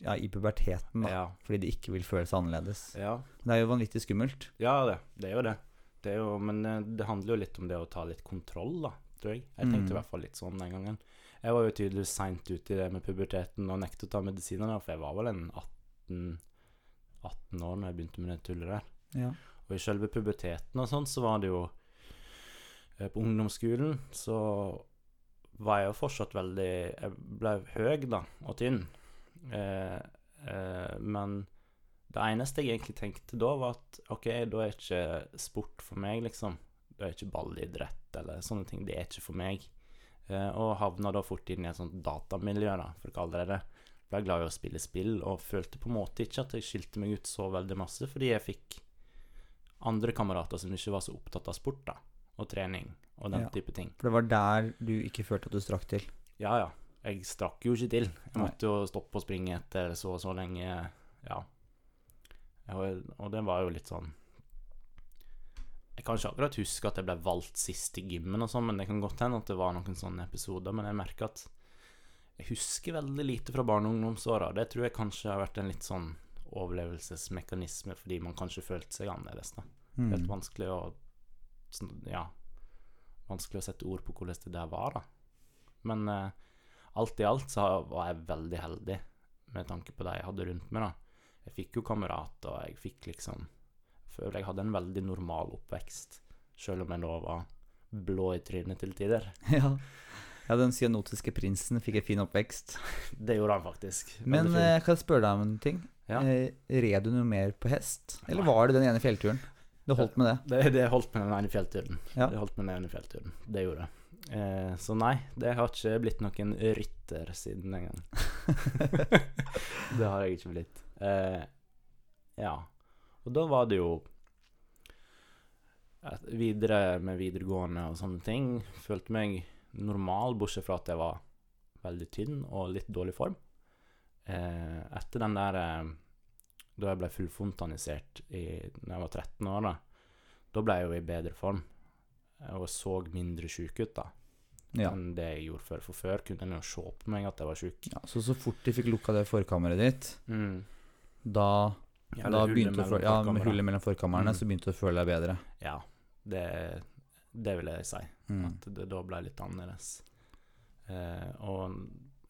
ja, i puberteten, da, Ja. fordi de ikke vil føle seg annerledes. ja. Det er jo vanvittig skummelt. Ja, det, det er jo det. det er jo, men eh, det handler jo litt om det å ta litt kontroll, da, tror jeg. Jeg tenkte Mm. i hvert fall litt sånn den gangen. Jeg var jo tydeligvis seint ute i det med puberteten og nektet å ta medisiner, for jeg var vel en 18, 18 år når jeg begynte med det tullet der. Ja. Og i selve puberteten og sånn, så var det jo eh, På ungdomsskolen så var jeg jo fortsatt veldig Jeg ble høy, da, og tynn. Eh, eh, men det eneste jeg egentlig tenkte da, var at OK, da er ikke sport for meg, liksom. Da er ikke ballidrett eller sånne ting. Det er ikke for meg. Eh, og havna da fort inn i et sånt datamiljø, da, for å kalle det det. Ble glad i å spille spill, og følte på en måte ikke at jeg skilte meg ut så veldig masse, fordi jeg fikk andre kamerater som ikke var så opptatt av sport da, og trening og den Ja. type ting. For det var der du ikke følte at du strakk til. Ja, ja. Jeg strakk jo ikke til. Jeg måtte jo stoppe å springe etter så og så lenge. Ja. Og det var jo litt sånn Jeg kan ikke akkurat huske at jeg ble valgt sist i gymmen og sånn, men det kan godt hende at det var noen sånne episoder. Men jeg merker at jeg husker veldig lite fra barne- og ungdomsåra. Det tror jeg kanskje har vært en litt sånn overlevelsesmekanisme fordi man kanskje følte seg annerledes. da. Mm. Helt vanskelig å sånn, Ja. Vanskelig å sette ord på hvordan det der var, da. Men eh, alt i alt så var jeg veldig heldig med tanke på det jeg hadde rundt meg, da. Jeg fikk jo kamerater, og jeg fikk liksom Føler jeg hadde en veldig normal oppvekst, selv om jeg nå var blå i trynet til tider. *laughs* Ja. Ja, den cyanotiske prinsen fikk en fin oppvekst. Det gjorde han faktisk. Men eh, kan jeg spørre deg om en ting? Ja. Eh, red du noe mer på hest? Eller var det den ene fjellturen? Det holdt med det? det, det holdt med den ene fjellturen. Ja. Det holdt med den ene fjellturen. Det gjorde det. Eh, så nei, det har ikke blitt noen rytter siden den gang. *laughs* det har jeg ikke blitt. Eh, ja. Og da var det jo videre med videregående og sånne ting. Følte meg normal, bortsett fra at jeg var veldig tynn og litt dårlig form. Eh, etter den der eh, Da jeg ble fullfontanisert i, da jeg var 13 år, da, da ble jeg jo i bedre form. Og så mindre sjuk ut, da, Ja. enn det jeg gjorde før. For før kunne en jo se på meg at jeg var sjuk. ja. Så så fort de fikk lukka det forkammeret ditt, Mm. da, Ja, da begynte du Ja, med hullet mellom forkammerne, Mm. så begynte du å føle deg bedre. Ja, det, det vil jeg si. Mm. At det da ble litt annerledes. Eh, og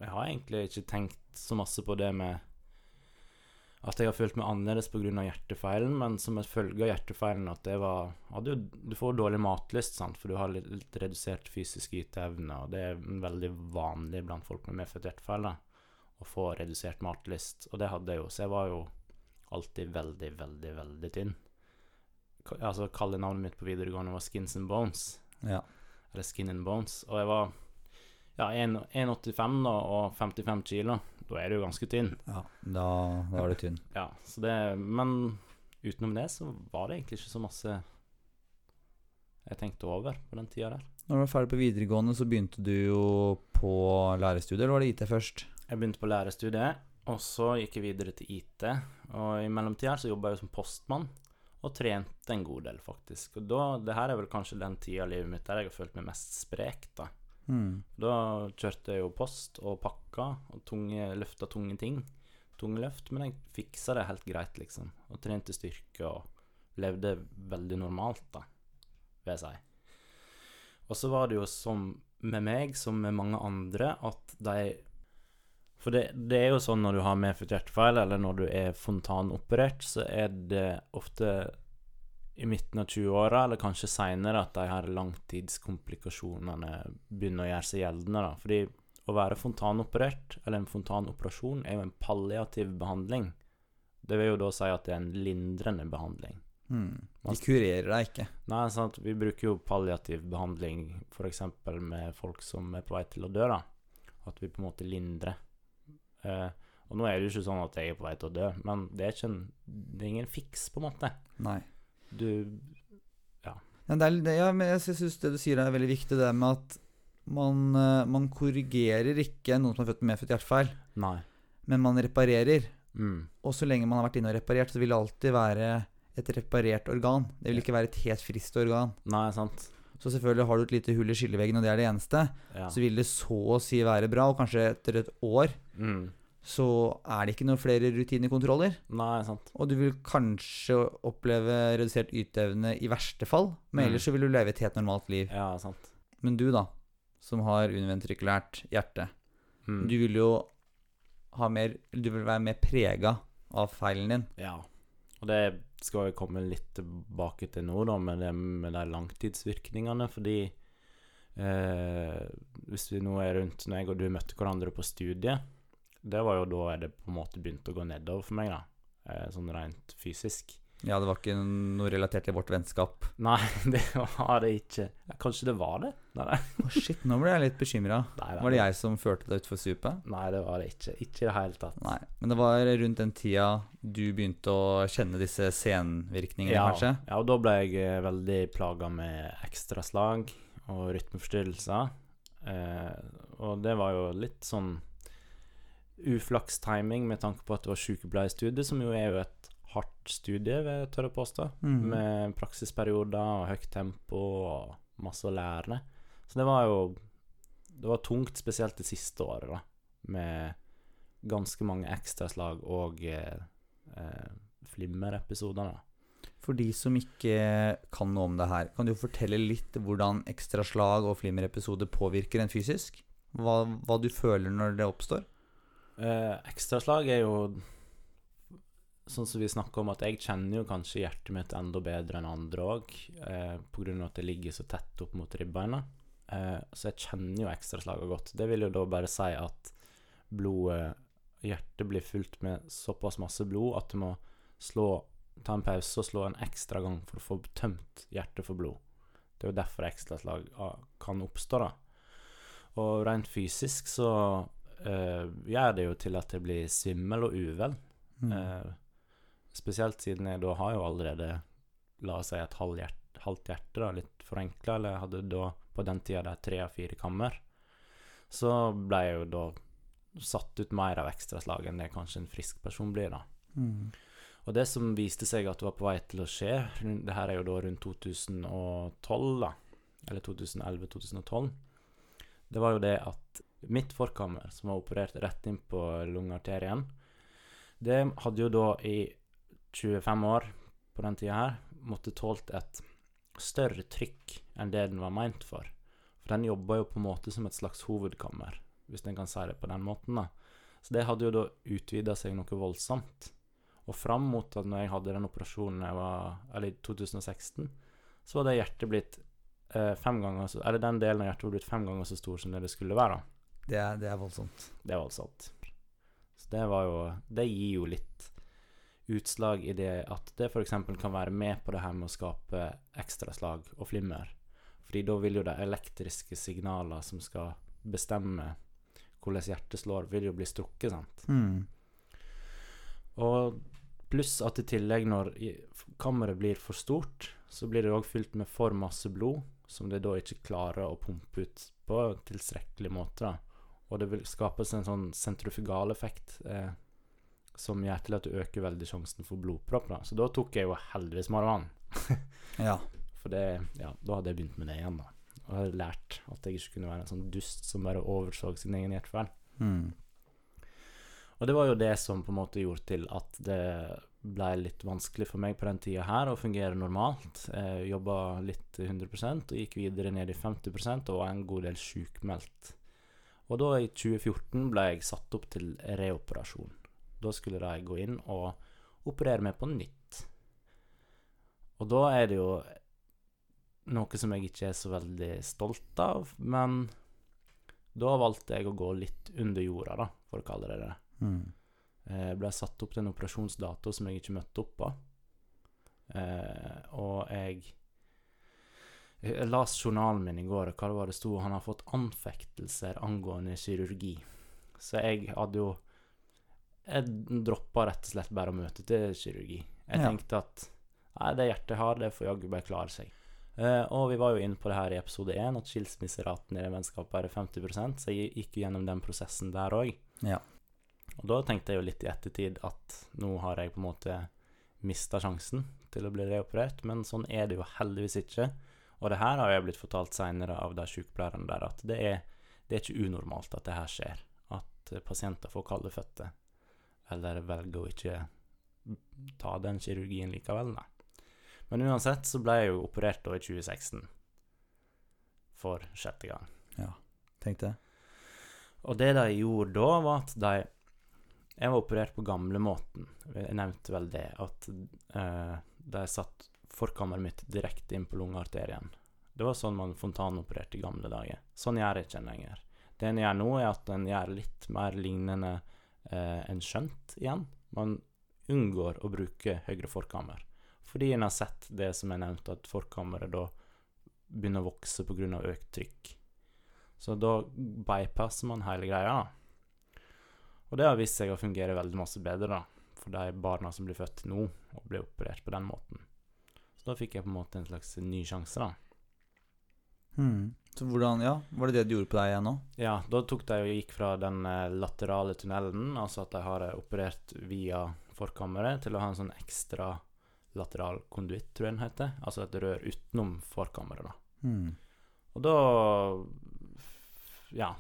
jeg har egentlig ikke tenkt så masse på det med at jeg har følt meg annerledes pga. hjertefeilen, men som en følge av hjertefeilen at det var hadde jo, Du får dårlig matlyst, sant, for du har litt, litt redusert fysisk yteevne, og det er veldig vanlig blant folk med medfødt hjertefeil. da. å få redusert matlyst. Og det hadde jeg jo, så jeg var jo alltid veldig, veldig, veldig tynn. Altså Kallenavnet mitt på videregående var Skins and Bones, Ja. eller Skin and Bones, og jeg var ja, 1,85 da, og 55 kilo. Da er du jo ganske tynn. ja. Da, da var du tynn. Ja, så det Men utenom det så var det egentlig ikke så masse jeg tenkte over på den tida der. Når du var ferdig på videregående, så begynte du jo på lærerstudiet, eller var det IT først? Jeg begynte på lærerstudiet, og så gikk jeg videre til IT. Og i mellomtida så jobba jeg jo som postmann, og trente en god del, faktisk. Og da, det her er vel kanskje den tida av livet mitt der jeg har følt meg mest sprek, da. Mm. Da kjørte jeg jo post og pakka og tunge, løfta tunge ting. Tunge løft, men jeg fiksa det helt greit, liksom. Og trente styrke og levde veldig normalt, da, vil jeg si. Og så var det jo som med meg, som med mange andre, at de For det, det er jo sånn når du har medfødt hjertefeil, eller når du er fontanoperert, så er det ofte i midten av 20-åra, eller kanskje seinere, at de her langtidskomplikasjonene begynner å gjøre seg gjeldende. da. Fordi å være fontanoperert, eller en fontanoperasjon, er jo en palliativ behandling. Det vil jo da si at det er en lindrende behandling. Mm. De kurerer deg ikke. Nei, sant? Vi bruker jo palliativ behandling f.eks. med folk som er på vei til å dø. da. At vi på en måte lindrer. Eh, og nå er det jo ikke sånn at jeg er på vei til å dø, men det er, en, det er ingen fiks, på en måte. Nei. Du Men det er, ja, men jeg syns det du sier er veldig viktig, det med at man, eh, man korrigerer ikke noen som er født med medfødt hjertefeil, Nei. men man reparerer. Mm. Og så lenge man har vært inne og reparert, så vil det alltid være et reparert organ. Det vil ikke være et helt friskt organ. Nei, sant. Så selvfølgelig har du et lite hull i skilleveggen, og det er det eneste. Ja. Så vil det så å si være bra, og kanskje etter et år Mm. så er det ikke noen flere rutinekontroller. Nei, sant. Og du vil kanskje oppleve redusert yteevne i verste fall, men Mm. ellers så vil du leve et helt normalt liv. Ja, sant. Men du, da, som har univentrikulært hjerte, Mm. du vil jo ha mer Du vil være mer prega av feilen din. Ja. Og det skal jeg komme litt tilbake til nå, da, med, det, med de langtidsvirkningene. Fordi eh, hvis vi nå er rundt når jeg og du møtte hverandre på studiet, det var jo da det på en måte begynte å gå nedover for meg, da. Eh, sånn rent fysisk. Ja, det var ikke noe relatert til vårt vennskap. Nei, *laughs* det var det ikke. Kanskje det var det? Nei, nei. Å, shit, nå ble jeg litt bekymra. *laughs* Var det jeg som førte deg utfor supet? Nei, det var det ikke. Ikke i det hele tatt. Nei. Men det var rundt den tida du begynte å kjenne disse senvirkningene, Ja, kanskje? ja, og da ble jeg eh, veldig plaga med ekstraslag og rytmeforstyrrelser. Eh, og det var jo litt sånn uflaks timing med tanke på at det var sykepleierstudiet, som jo er jo et hardt studie, vil jeg tørre å påstå. mm. Med praksisperioder og høyt tempo og masse å lære. Så det var jo Det var tungt, spesielt det siste året, da. Med ganske mange ekstraslag og eh, eh, flimmerepisoder. For de som ikke kan noe om det her, kan du fortelle litt hvordan ekstraslag og flimmerepisoder påvirker en fysisk? Hva, hva du føler når det oppstår? Eh, ekstraslag er jo sånn som vi snakker om, at jeg kjenner jo kanskje hjertet mitt enda bedre enn andre òg, eh, pga. at det ligger så tett opp mot ribbeina. Eh, så jeg kjenner jo ekstraslagene godt. Det vil jo da bare si at blodet Hjertet blir fylt med såpass masse blod at du må slå ta en pause og slå en ekstra gang for å få tømt hjertet for blod. Det er jo derfor ekstraslag ah, kan oppstå, da. Og rent fysisk så eh, gjør det jo til at jeg blir svimmel og uvel. Mm. Uh, spesielt siden jeg da har jo allerede, la oss si, et halvt hjerte, halvt hjerte da, litt forenkla, eller jeg hadde da på den tida der tre av fire kammer. Så ble jeg jo da satt ut mer av ekstraslag enn det kanskje en frisk person blir, da. Mm. Og det som viste seg at det var på vei til å skje, det her er jo da rundt 2012, da, eller 2011-2012, det var jo det at mitt forkammer, som var operert rett inn på lungearterien, det hadde jo da i 25 år på den tida her måtte tålt et større trykk enn det den var meint for. For den jobba jo på en måte som et slags hovedkammer, hvis en kan si det på den måten. da. Så det hadde jo da utvida seg noe voldsomt. Og fram mot at når jeg hadde den operasjonen jeg var, eller i 2016, så var det hjertet blitt eh, fem ganger så Eller den delen av hjertet var blitt fem ganger så stor som det det skulle være. Det, er, det er voldsomt. Det er voldsomt. Så det var jo Det gir jo litt utslag i det at det f.eks. kan være med på det her med å skape ekstraslag og flimmer. Fordi da vil jo de elektriske signaler som skal bestemme hvordan hjertet slår, vil jo bli strukket, sant. Mm. Og pluss at i tillegg, når kammeret blir for stort, så blir det òg fylt med for masse blod, som det da ikke klarer å pumpe ut på tilstrekkelig måte. da. Og det vil skapes en sånn sentrifugaleffekt eh, som gjør til at du øker veldig sjansen for blodpropp. da. Så da tok jeg jo heldigvis marihuana. *laughs* Ja. For det, ja, da hadde jeg begynt med det igjen, da. Og hadde lært at jeg ikke kunne være en sånn dust som bare overså sin egen hjertefeil. Mm. Og det var jo det som på en måte gjorde til at det ble litt vanskelig for meg på den tida her å fungere normalt. Jeg jobba litt 100% og gikk videre ned i 50 og var en god del sjukmeldt. Og da, i 2014, ble jeg satt opp til reoperasjon. Da skulle de gå inn og operere meg på nytt. Og da er det jo noe som jeg ikke er så veldig stolt av, men da valgte jeg å gå litt under jorda, da, for å kalle det det. Mm. Jeg ble satt opp til en operasjonsdato som jeg ikke møtte opp på. Eh, og jeg Jeg las journalen min i går, og hva det var det sto? Han har fått anfektelser angående kirurgi. Så jeg hadde jo Jeg droppa rett og slett bare å møte til kirurgi. Jeg Ja. tenkte at nei, det hjertet har, det får jaggu bare klare seg. Uh, og vi var jo inne på det her i episode én, at skilsmisseraten i det vennskapet er 50% så jeg gikk jo gjennom den prosessen der òg. Ja. Og da tenkte jeg jo litt i ettertid at nå har jeg på en måte mista sjansen til å bli reoperert, men sånn er det jo heldigvis ikke. Og det her har jeg blitt fortalt seinere av de sykepleierne der, at det er, det er ikke unormalt at det her skjer. At eh, pasienter får kalde føtter, eller velger å ikke ta den kirurgien likevel, nei. Men uansett så ble jeg jo operert da i 2016. For sjette gang. Ja, Tenkte jeg. Og det de gjorde da, var at de Jeg var operert på gamlemåten. Jeg nevnte vel det, at uh, de satt forkammeret mitt direkte inn på lungearterien. Det var sånn man fontanopererte i gamle dager. Sånn gjør jeg ikke en lenger. Det en gjør nå, er at en gjør litt mer lignende eh, enn skjønt igjen. Man unngår å bruke høyre forkammer. Fordi en har sett det som jeg nevnte, at forkammeret da begynner å vokse pga. økt trykk. Så da bypasser man hele greia. Og det har vist seg å fungere veldig masse bedre da, for de barna som blir født nå og blir operert på den måten. Så da fikk jeg på en måte en slags ny sjanse, da. Hmm. Så hvordan, ja, Var det det du gjorde på deg igjen nå? Ja, da tok de og gikk fra den eh, laterale tunnelen, altså at de har eh, operert via forkammeret, til å ha en sånn ekstra lateral konduitt, tror jeg den heter. Altså et rør utenom forkammeret, da. Hmm. Og da Ja.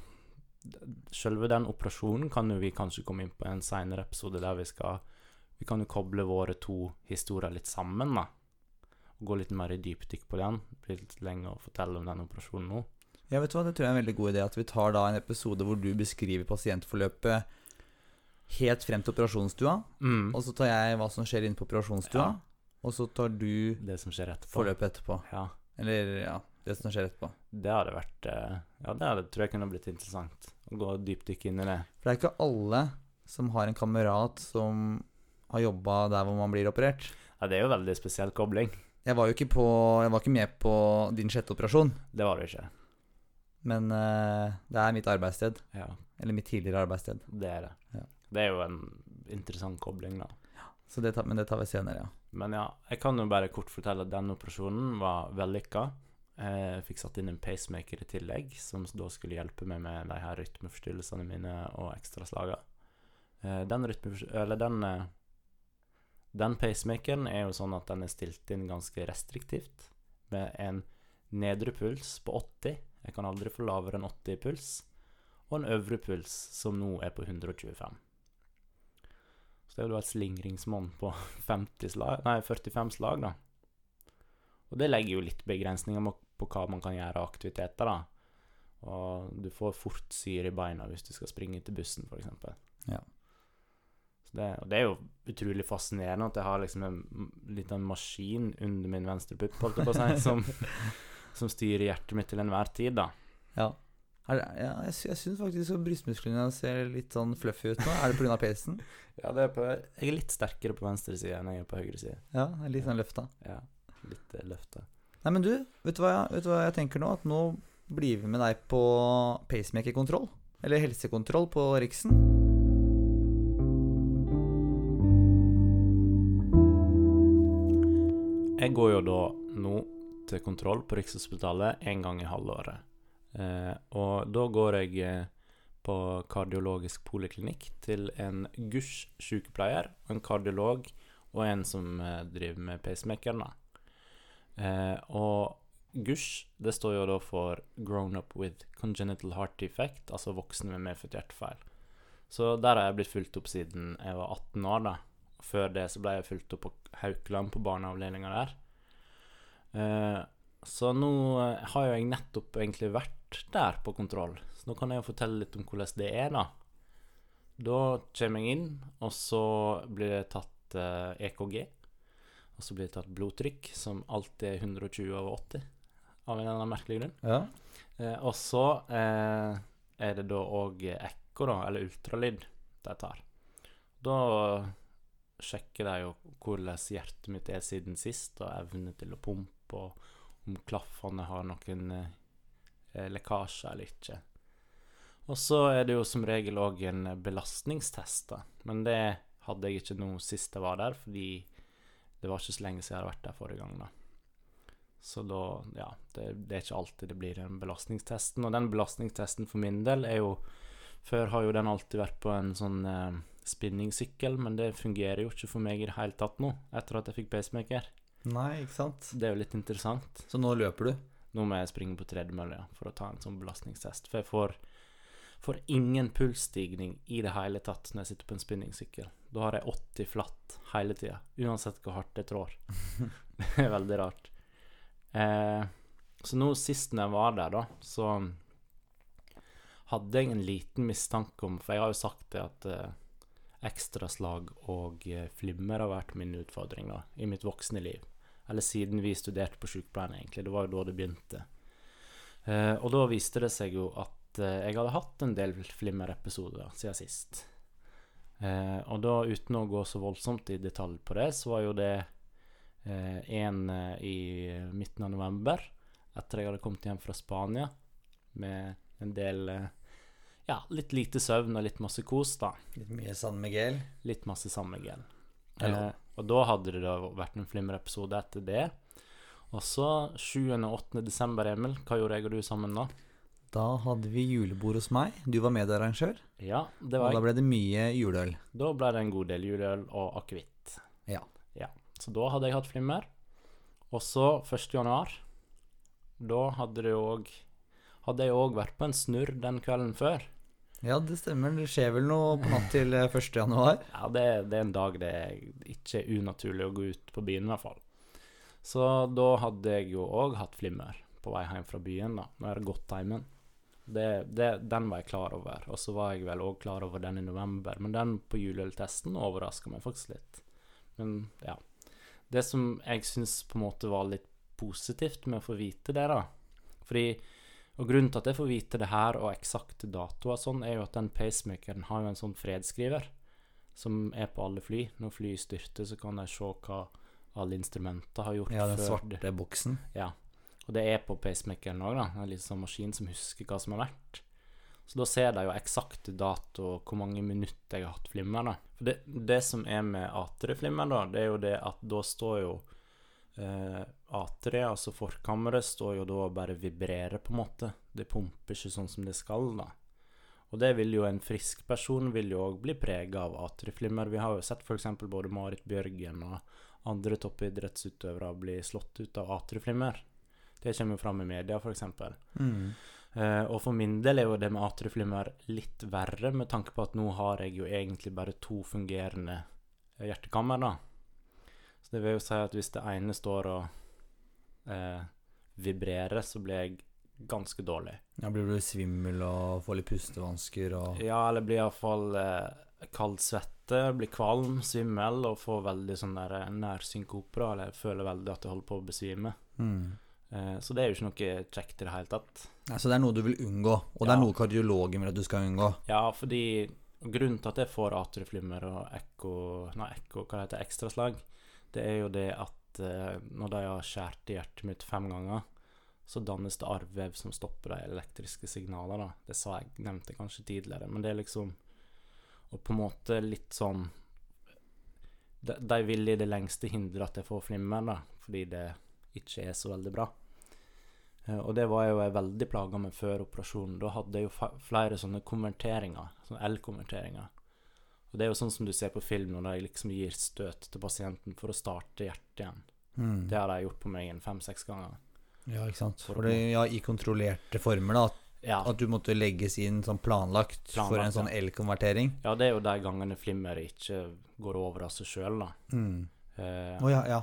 Selve den operasjonen kan jo vi kanskje komme inn på en seinere episode, der vi skal Vi kan jo koble våre to historier litt sammen, da. Og gå litt mer i dypdykk på den. Det blir litt lenge å fortelle om den operasjonen nå. Ja, vet du hva, Det tror jeg er en veldig god idé. At vi tar da en episode hvor du beskriver pasientforløpet helt frem til operasjonsstua. Mm. Og så tar jeg hva som skjer inne på operasjonsstua. Ja. Og så tar du Det som skjer etterpå. forløpet etterpå. Ja. Eller ja, det som skjer etterpå. Det hadde vært eh, Ja, det hadde, tror jeg kunne blitt interessant. Å gå dypdykk inn i det. For det er ikke alle som har en kamerat som har jobba der hvor man blir operert. Ja, det er jo veldig spesiell kobling. Jeg var jo ikke, på, jeg var ikke med på din sjette operasjon, Det var du ikke. men eh, det er mitt arbeidssted. Ja, Eller mitt tidligere arbeidssted. det er det. Ja. Det er jo en interessant kobling, da. Så det tar, men det tar vi senere, ja. Men ja, jeg kan jo bare kort fortelle at denne operasjonen var vellykka. Jeg fikk satt inn en pacemaker i tillegg, som da skulle hjelpe meg med de her rytmeforstyrrelsene mine og ekstraslagene. Eh, Den rytmeforstyrrelsen Eller den eh, Den pacemakeren er jo sånn at den er stilt inn ganske restriktivt, med en nedre puls på 80. Jeg kan aldri få lavere enn 80 i puls. Og en øvre puls som nå er på 125. Så det er jo et slingringsmonn på *laughs* 50 slag, nei, 45 slag, da. Og det legger jo litt begrensninger på hva man kan gjøre av aktiviteter, da. Og du får fort syre i beina hvis du skal springe til bussen, f.eks. Ja. Det, og det er jo utrolig fascinerende at jeg har liksom en liten maskin under min venstre pupp, holdt jeg på å si, *laughs* som, som styrer hjertet mitt til enhver tid, da. Ja. Det, ja, jeg, jeg syns faktisk brystmusklene ser litt sånn fluffy ut nå. Er det pga. pacen? *laughs* Ja, det er på, jeg er litt sterkere på venstre side enn jeg er på høyre side. Ja, litt sånn løfta. Ja, litt løfta. Nei, men du, vet du, hva jeg, vet du hva jeg tenker nå? At nå blir vi med deg på pacemaker-kontroll. Eller helsekontroll på Riksen. Jeg går jo da nå til kontroll på Rikshospitalet en gang i halvåret. Eh, og da går jeg eh, på kardiologisk poliklinikk til en GUSH sykepleier, en kardiolog og en som eh, driver med pacemakeren. Eh, og GUSH det står jo da for Grown Up With Congenital Heart Defect, altså voksne med medfødt hjertefeil. Så der har jeg blitt fulgt opp siden jeg var 18 år, da. Før det så ble jeg fulgt opp på Haukeland, på barneavdelinga der. Eh, så nå eh, har jo jeg nettopp egentlig vært der på kontroll, så nå kan jeg jo fortelle litt om hvordan det er, da. Da kommer jeg inn, og så blir det tatt eh, EKG. Og så blir det tatt blodtrykk, som alltid er 120 over 80, av en eller annen merkelig grunn. Ja. Eh, og så eh, er det da òg ekko, da, eller ultralyd, de tar. Da sjekker de jo hvordan hjertet mitt er siden sist, og evne til å pumpe, og om klaffene har noen eh, lekkasjer eller ikke. Og så er det jo som regel òg en belastningstest, da. Men det hadde jeg ikke nå sist jeg var der, fordi det var ikke så lenge siden jeg hadde vært der forrige gang, da. Så da, ja, det, det er ikke alltid det blir den belastningstesten. Og den belastningstesten for min del er jo Før har jo den alltid vært på en sånn eh, spinningsykkel, men det fungerer jo ikke for meg i det hele tatt nå, etter at jeg fikk pacemaker. Nei, ikke sant. Det er jo litt interessant. Så nå løper du? Nå må jeg springe på tredemølle ja, for å ta en sånn belastningstest. For jeg får, får ingen pulsstigning i det hele tatt når jeg sitter på en spinningsykkel. Da har jeg 80 flatt hele tida, uansett hvor hardt jeg trår. *laughs* det er veldig rart. Eh, så nå sist når jeg var der, da, så hadde jeg en liten mistanke om For jeg har jo sagt det at eh, ekstraslag og eh, flimmer har vært min utfordring da, i mitt voksne liv. Eller siden vi studerte på sykepleien, egentlig. Det var jo da det begynte. Eh, og da viste det seg jo at eh, jeg hadde hatt en del flimmerepisoder siden sist. Og da, uten å gå så voldsomt i detalj på det, så var jo det en i midten av november, etter jeg hadde kommet hjem fra Spania med en del eh, Ja, litt lite søvn og litt masse kos, da. Litt mye San Miguel. Litt masse San Miguel. Eh, og da hadde det da vært en Flimmer-episode etter det. Og så 7. og 8. desember, Emil, hva gjorde jeg og du sammen da? Da hadde vi julebord hos meg. Du var medarrangør. Ja, det var Og da ble det mye juleøl. Da ble det en god del juleøl og akevitt. Ja. ja. Så da hadde jeg hatt flimmer. Og så 1. januar, da hadde det òg Hadde jeg òg vært på en snurr den kvelden før. Ja, det stemmer. Det skjer vel noe på natt til eh, 1. januar. Ja, det, det er en dag det er ikke er unaturlig å gå ut på byen, i hvert fall. Så da hadde jeg jo òg hatt flimmer på vei hjem fra byen, da, når jeg hadde gått timen. Det, det, den var jeg klar over. Og så var jeg vel òg klar over den i november, men den på juleøltesten overraska meg faktisk litt. Men ja. Det som jeg syns på en måte var litt positivt med å få vite det, da Fordi og grunnen til at jeg får vite det her, og eksakte datoer sånn, er jo at den pacemakeren har jo en sånn fredskriver som er på alle fly. Når fly styrter, så kan de se hva alle instrumenter har gjort Ja, den før svarte boksen. Ja. Og det er på pacemakeren òg, da. En liten sånn maskin som husker hva som har vært. Så da ser de jo eksakte dato og hvor mange minutter jeg har hatt flimmer. da. For det, det som er med atrieflimmer, da, det er jo det at da står jo eh, atria, altså forkammeret, står jo da og bare vibrerer, på en måte. Det pumper ikke sånn som det skal, da. Og det vil jo en frisk person vil jo òg bli prega av atrieflimmer. Vi har jo sett f.eks. både Marit Bjørgen og andre toppidrettsutøvere bli slått ut av atrieflimmer. Det kommer jo fram i media, f.eks. Mm. Eh, og for min del er jo det med atrieflimmer litt verre, med tanke på at nå har jeg jo egentlig bare to fungerende hjertekammer, da. Så det vil jo si at hvis det ene står og eh, vibrerer, så blir jeg ganske dårlig. Ja, blir du svimmel og får litt pustevansker og Ja, eller blir iallfall eh, kald svette, blir kvalm, svimmel og får veldig sånn der eh, nærsynkoper, eller føler veldig at jeg holder på å besvime. mm. Eh, så det er jo ikke noe kjekt i det hele tatt. Ja, så det er noe du vil unngå, og det er noe kardiologen vil at du skal unngå. Ja, fordi grunnen til at jeg får atrieflimmer og ekko Nei, ekko, hva heter det, ekstraslag, det er jo det at eh, når de har skåret i hjertet mitt fem ganger, så dannes det arrvev som stopper de elektriske signalene. da. Det sa jeg, nevnte kanskje tidligere, men det er liksom Og på en måte litt sånn De, de vil i det lengste hindre at jeg får flimmer, da, fordi det ikke er så veldig bra. Eh, Og det var jeg jo veldig plaga med før operasjonen. Da hadde jeg jo flere sånne konverteringer, sånne L-konverteringer. Og det er jo sånn som du ser på film når de liksom gir støt til pasienten for å starte hjertet igjen. Mm. Det har de gjort på meg en fem-seks ganger. Ja, ikke sant. For det, ja, I kontrollerte former, da. At, Ja, at du måtte legges inn sånn planlagt, for en sånn. L-konvertering. ja det er jo de gangene flimmer ikke går over av seg sjøl, da. Mm. Eh, oh, ja, ja.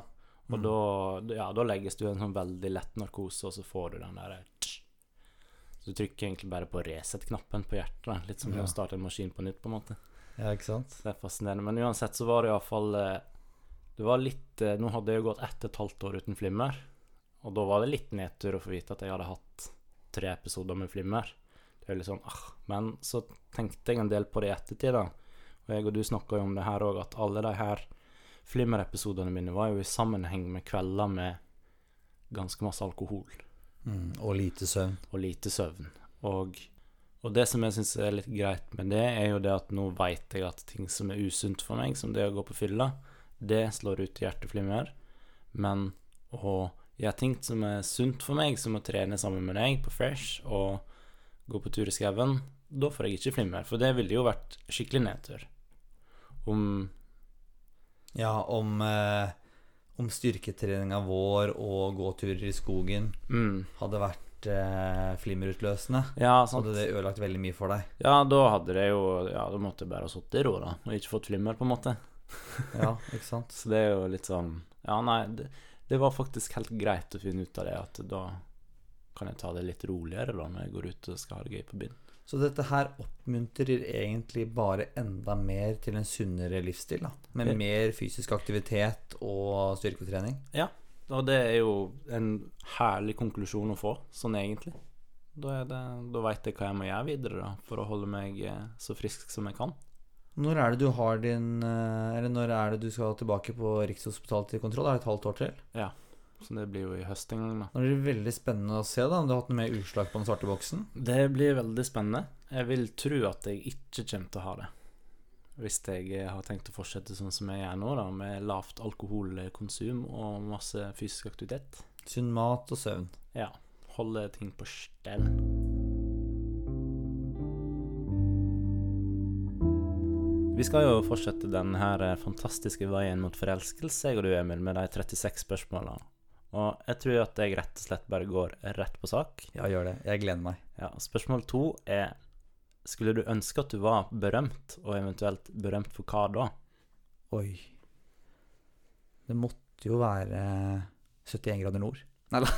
Og da, ja, da legges du i en sånn veldig lett narkose, og så får du den der Så du trykker egentlig bare på reset-knappen på hjertet. da. Litt som å starte en maskin på nytt, på en måte. Ja, ikke sant. Det er fascinerende. Men uansett så var det iallfall Det var litt eh, Nå hadde jeg jo gått ett og et halvt år uten flimmer. Og da var det litt nedtur å få vite at jeg hadde hatt tre episoder med flimmer. Det er litt sånn ah. Men så tenkte jeg en del på det i ettertid, da. Og jeg og du snakka jo om det her òg, at alle de her flimmerepisodene mine var jo i sammenheng med kvelder med ganske masse alkohol Mm. Og lite søvn. og lite søvn. Og, og det som jeg syns er litt greit med det, er jo det at nå veit jeg at ting som er usunt for meg, som det å gå på fylla, det slår ut hjerteflimmer. Men å gjøre ting som er sunt for meg, som å trene sammen med deg på Fresh og gå på tur i skauen, da får jeg ikke flimmer. For det ville jo vært skikkelig nedtur. Om Ja, om, eh, om styrketreninga vår og gåturer i skogen mm, hadde vært eh, flimmerutløsende, Ja, sant. hadde det ødelagt veldig mye for deg. Ja, da hadde det jo Ja, da måtte jeg bare ha sittet i ro, da, og ikke fått flimmer, på en måte. *laughs* Ja, ikke sant. Så det er jo litt sånn Ja, nei, det, det var faktisk helt greit å finne ut av det, at da kan jeg ta det litt roligere da når jeg går ut og skal ha det gøy på byen. Så dette her oppmuntrer egentlig bare enda mer til en sunnere livsstil, da. Med mer fysisk aktivitet og styrketrening. Ja, og det er jo en herlig konklusjon å få, sånn egentlig. Da, det, da veit jeg hva jeg må gjøre videre da, for å holde meg eh, så frisk som jeg kan. Når er det du har din eh, Eller når er det du skal tilbake på Rikshospitalet til kontroll? Er det et halvt år til? Ja. Så det blir jo i høst en gang, da. Nå blir det veldig spennende å se da om du har hatt noe mer utslag på den svarte boksen. Det blir veldig spennende. Jeg vil tro at jeg ikke kommer til å ha det. Hvis jeg har tenkt å fortsette sånn som jeg gjør nå, da, med lavt alkoholkonsum og masse fysisk aktivitet. Sunn mat og søvn. Ja, holde ting på stell. Vi skal jo fortsette denne eh, fantastiske veien mot forelskelse, jeg og du, Emil, med de 36 spørsmålene. Og jeg tror at jeg rett og slett bare går rett på sak. Ja, gjør det. Jeg gleder meg. Ja, Spørsmål to er Skulle du ønske at du var berømt, og eventuelt berømt for hva da? Oi. Det måtte jo være 71 grader nord. Nei da. *laughs*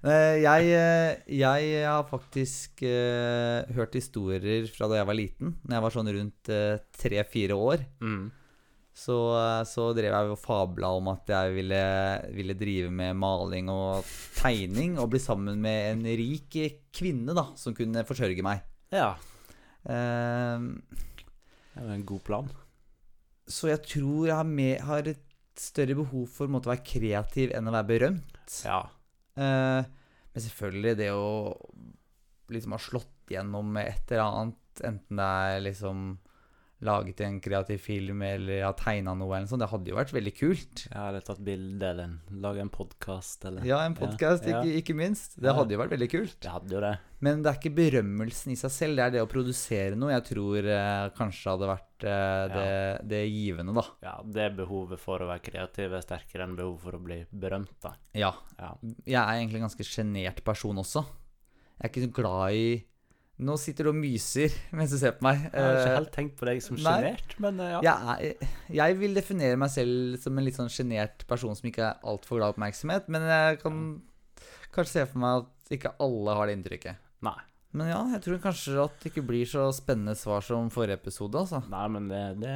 Eh, jeg, eh, jeg har faktisk uh, hørt historier fra da jeg var liten. Når jeg var sånn rundt tre-fire år. Mm. Så, så drev jeg og fabla om at jeg ville, ville drive med maling og tegning. Og bli sammen med en rik kvinne da, som kunne forsørge meg. Ja, Eh, det er en god plan. Så jeg tror jeg har, med, har et større behov for å måtte være kreativ enn å være berømt. Ja. Uh, men selvfølgelig, det å liksom ha slått gjennom med et eller annet, enten det er liksom laget en kreativ film eller har tegna noe eller sånt, det hadde jo vært veldig kult. Ja, Eller tatt bilde eller lage en podkast Ja, en podkast, Ja, ja. ikke, ikke minst. Det hadde jo vært veldig kult. Det hadde jo det. Men det er ikke berømmelsen i seg selv, det er det å produsere noe jeg tror eh, kanskje hadde vært eh, det, det givende, da. Ja, det behovet for å være kreativ er sterkere enn behovet for å bli berømt, da. Ja. Ja. Jeg er egentlig en ganske sjenert person også. Jeg er ikke så glad i Nå sitter du og myser *laughs* mens du ser på meg. Jeg har ikke Eh, helt tenkt på deg som sjenert, men eh, ja. jeg, er, jeg vil definere meg selv som en litt sånn sjenert person som ikke er altfor glad i oppmerksomhet, men jeg kan kanskje se for meg at ikke alle har det inntrykket. Nei. Men ja, jeg tror kanskje at det ikke blir så spennende svar som forrige episode, altså. Nei, men det, det,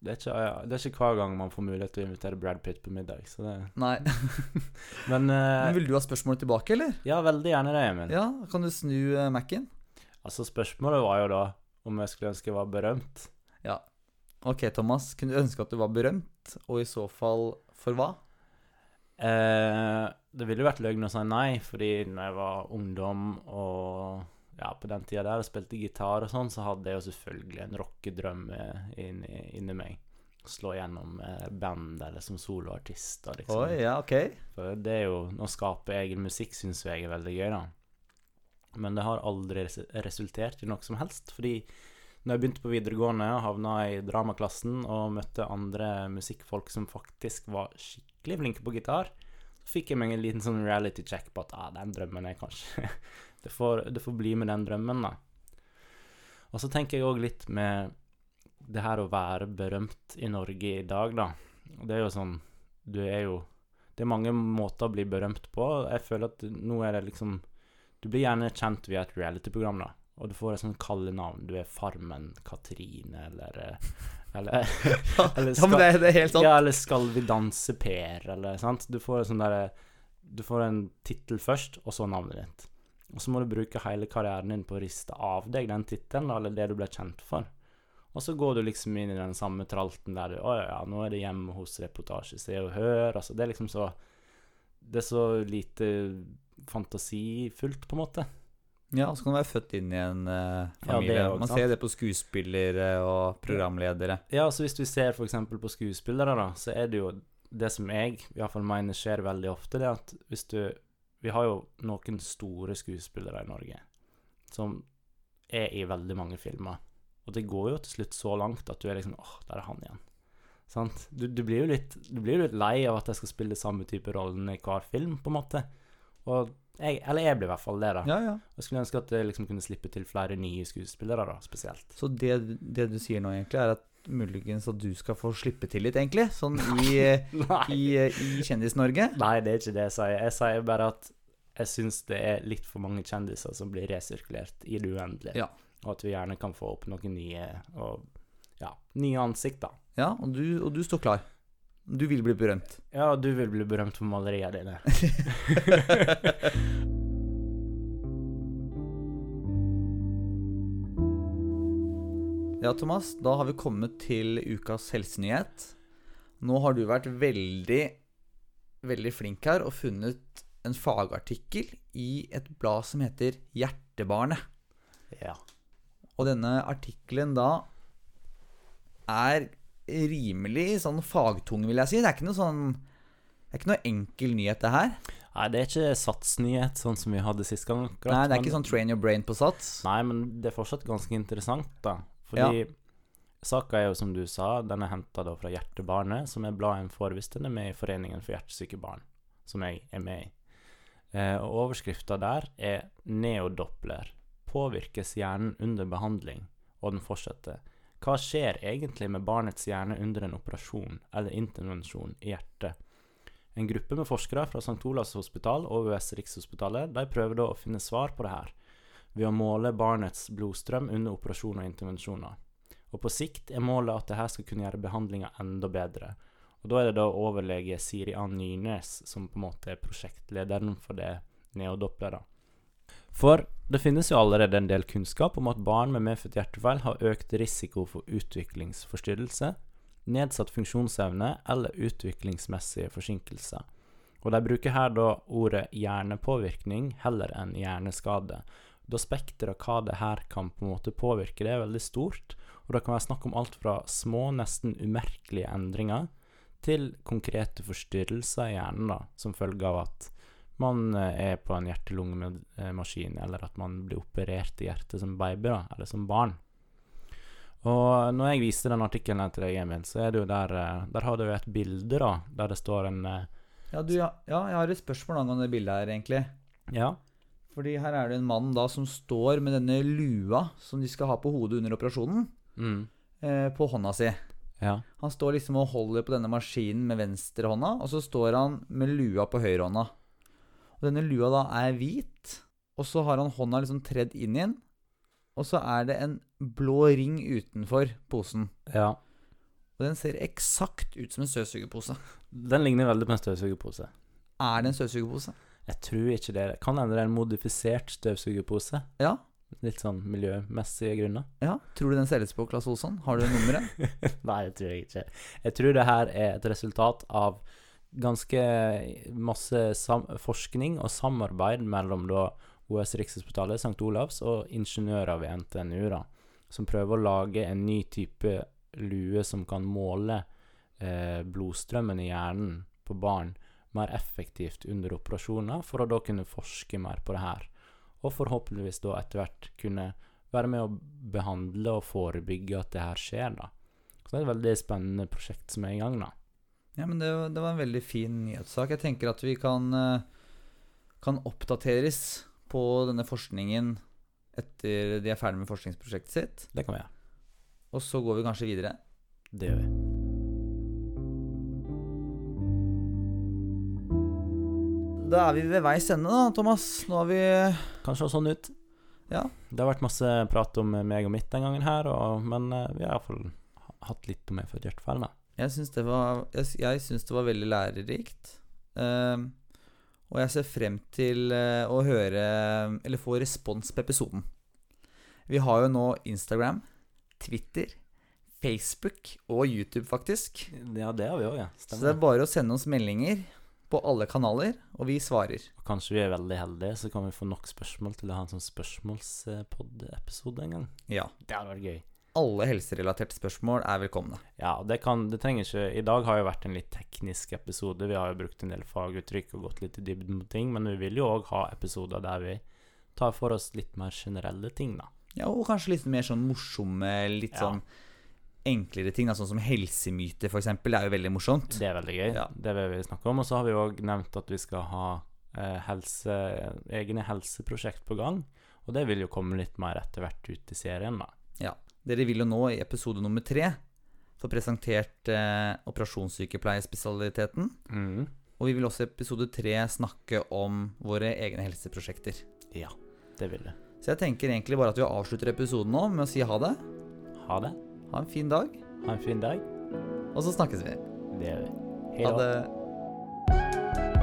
Det er, ikke, ja, det er ikke hver gang man får mulighet til å invitere Brad Pitt på middag. Så det, Nei. *laughs* *laughs* men uh, Men vil du ha spørsmålet tilbake, eller? ja, veldig gjerne det, Emil. Ja, kan du snu uh, Mac-en? Altså, spørsmålet var jo da om jeg skulle ønske jeg var berømt. Ja. Ok, Thomas. Kunne du ønske at du var berømt, og i så fall for hva? Eh, det ville jo vært løgn å si nei, fordi når jeg var ungdom og ja, på den tida der og spilte gitar og sånn, så hadde jeg jo selvfølgelig en rockedrøm inni, inni meg. Slå gjennom eh, band eller som soloartist. Liksom. Oi, ja, ok. For det er jo Å skape egen musikk syns jeg er veldig gøy, da. Men det har aldri resultert i noe som helst. Fordi når jeg begynte på videregående havna i dramaklassen og møtte andre musikkfolk som faktisk var skikkelig flinke på gitar, så fikk jeg meg en liten sånn reality check på at ah, den drømmen er kanskje *laughs* det, får, det får bli med den drømmen, da. Og så tenker jeg òg litt med det her å være berømt i Norge i dag, da. Det er jo sånn Du er jo Det er mange måter å bli berømt på. Jeg føler at nå er det liksom Du blir gjerne kjent via et reality-program, da. Og du får et sånn kallenavn. Du er Farmen Katrine, eller Eller, *laughs* *laughs* Eller, skal, Ja, det, det er helt sant. ja, eller Skal vi danse Per, eller sant. Du får sånn derre Du får en tittel først, og så navnet ditt. Og så må du bruke hele karrieren din på å riste av deg den tittelen, eller det du ble kjent for. Og så går du liksom inn i den samme tralten der du Å ja, ja, nå er det hjemme hos reportasje, Se og Hør. Altså, det er liksom så Det er så lite fantasifullt, på en måte. Ja, og så kan du være født inn i en uh, familie. Ja, også, Man ser det på skuespillere og programledere. Ja, så hvis vi ser f.eks. på skuespillere, da, så er det jo det som jeg i hvert fall mener skjer veldig ofte, det er at hvis du Vi har jo noen store skuespillere i Norge som er i veldig mange filmer. Og det går jo til slutt så langt at du er liksom åh, der er han igjen. Sant? Du, du, blir jo litt, du blir jo litt lei av at jeg skal spille samme type rollen i hver film, på en måte. Og jeg, eller jeg blir i hvert fall det, da. Ja, ja. Jeg skulle ønske at jeg liksom kunne slippe til flere nye skuespillere, da, spesielt. Så det, det du sier nå, egentlig, er at muligens at du skal få slippe til litt, egentlig? Sånn *laughs* i, i, i Kjendis-Norge? Nei, det er ikke det jeg sier. Jeg sier bare at jeg syns det er litt for mange kjendiser som blir resirkulert i det uendelige. Ja. Og at vi gjerne kan få opp noen nye og ja, nye ansikter. Ja, og du, og du står klar. Du vil bli berømt. Ja, du vil bli berømt for maleriene dine. *laughs* Ja, Thomas, da har vi kommet til ukas helsenyhet. Nå har du vært veldig, veldig flink her og funnet en fagartikkel i et blad som heter Hjertebarnet. Ja. Og denne artikkelen da er rimelig sånn fagtung, vil jeg si. Det er ikke noe sånn Det er ikke noe enkel nyhet, det her. Nei, det er ikke satsnyhet sånn som vi hadde sist gang. akkurat, Nei, det er ikke sånn train your brain på sats. Nei, men det er fortsatt ganske interessant, da. Fordi saka er jo, som du sa, den er henta fra Hjertebarnet, som er bladet en får hvis den er med i Foreningen for hjertesyke barn, som jeg er med i. Eh, og overskrifta der er 'Neodoppler. Påvirkes hjernen under behandling', og den fortsetter. Hva skjer egentlig med barnets hjerne under en operasjon eller intervensjon i hjertet? En gruppe med forskere fra St. Olavs hospital og US Rikshospitalet de prøver da å finne svar på det her ved å måle barnets blodstrøm under operasjoner og intervensjoner. Og på sikt er målet at dette skal kunne gjøre behandlinga enda bedre. Og da er det da overlege Siri Ann Nynes som på en måte er prosjektlederen for det neodopplere. For det finnes jo allerede en del kunnskap om at barn med medfødt hjertefeil har økt risiko for utviklingsforstyrrelse, nedsatt funksjonsevne eller utviklingsmessige forsinkelser. Og de bruker her da ordet hjernepåvirkning heller enn hjerneskade. Da spekteret av hva det her kan på en måte påvirke, det er veldig stort. Og det kan være snakk om alt fra små, nesten umerkelige endringer til konkrete forstyrrelser i hjernen, da, som følge av at man eh, er på en hjerte-lunge-maskin, eller at man blir operert i hjertet som baby, da, eller som barn. Og når jeg viste den artikkelen til deg, Emil, så er det jo der eh, Der har du jo et bilde, da, der det står en eh, Ja, du, ja, ja, jeg har et spørsmål angående det bildet her, egentlig. Ja. Fordi her er det en mann da som står med denne lua som de skal ha på hodet under operasjonen, Mm, eh, på hånda si. ja. Han står liksom og holder på denne maskinen med venstre hånda, og så står han med lua på høyre hånda. Og denne lua da er hvit, og så har han hånda liksom tredd inn i den, og så er det en blå ring utenfor posen. Ja. Og den ser eksakt ut som en støvsugerpose. Den ligner veldig på en støvsugerpose. Er det en støvsugerpose? Jeg tror ikke det. Kan hende det er en modifisert støvsugerpose. Ja. Litt sånn miljømessige grunner. ja. Tror du den selges på Claes Olsson? Har du nummeret? *laughs* Nei, det tror jeg ikke. Jeg tror det her er et resultat av ganske masse forskning og samarbeid mellom da OS Rikshospitalet, St. Olavs og ingeniører ved NTNU, da, som prøver å lage en ny type lue som kan måle eh, blodstrømmen i hjernen på barn mer effektivt under operasjoner, for å da kunne forske mer på det her. Og forhåpentligvis da etter hvert kunne være med å behandle og forebygge at det her skjer, da. Så det er et veldig spennende prosjekt som er i gang, da. Ja, men det, det var en veldig fin nyhetssak. Jeg tenker at vi kan, eh, kan oppdateres på denne forskningen etter de er ferdig med forskningsprosjektet sitt. Det kan vi gjøre. Og så går vi kanskje videre. Det gjør vi. Da er vi ved veis ende, da, Thomas. Nå har vi Kan se sånn ut. Ja. Det har vært masse prat om meg og mitt den gangen her, og, men eh, vi har iallfall hatt litt om medfødt hjertefeil, da. Jeg syns det, det var veldig lærerikt. Uh, og jeg ser frem til eh, å høre Eller få respons på episoden. Vi har jo nå Instagram, Twitter, Facebook og YouTube, faktisk. Ja, det har vi òg, ja. Så det er bare å sende oss meldinger på alle kanaler, og vi svarer. Og kanskje vi er veldig heldige, så kan vi få nok spørsmål til å ha en sånn spørsmålspod-episode en gang. Ja. Det hadde vært gøy. Alle helserelaterte spørsmål er velkomne. Ja, det kan Det trenger ikke I dag har jo vært en litt teknisk episode. Vi har jo brukt en del faguttrykk og gått litt i dybden på ting, men vi vil jo òg ha episoder der vi tar for oss litt mer generelle ting, da. Ja, og kanskje litt mer sånn morsomme, litt Ja. sånn enklere ting. Da, sånn som helsemyter, f.eks. Det er jo veldig morsomt. Det er veldig gøy. Ja. Det vil vi snakke om. Og så har vi òg nevnt at vi skal ha eh, helse, egne helseprosjekt på gang. Og det vil jo komme litt mer etter hvert ut i serien, da. Dere vil jo nå i episode nummer tre få presentert eh, operasjonssykepleiespesialiteten. Mm. Og vi vil også i episode tre snakke om våre egne helseprosjekter. Ja, det vil det. Så jeg tenker egentlig bare at vi avslutter episoden nå med å si ha det. Ha det. Ha en fin dag, Ha en fin dag. og så snakkes vi. Det gjør vi. Hei Ha det.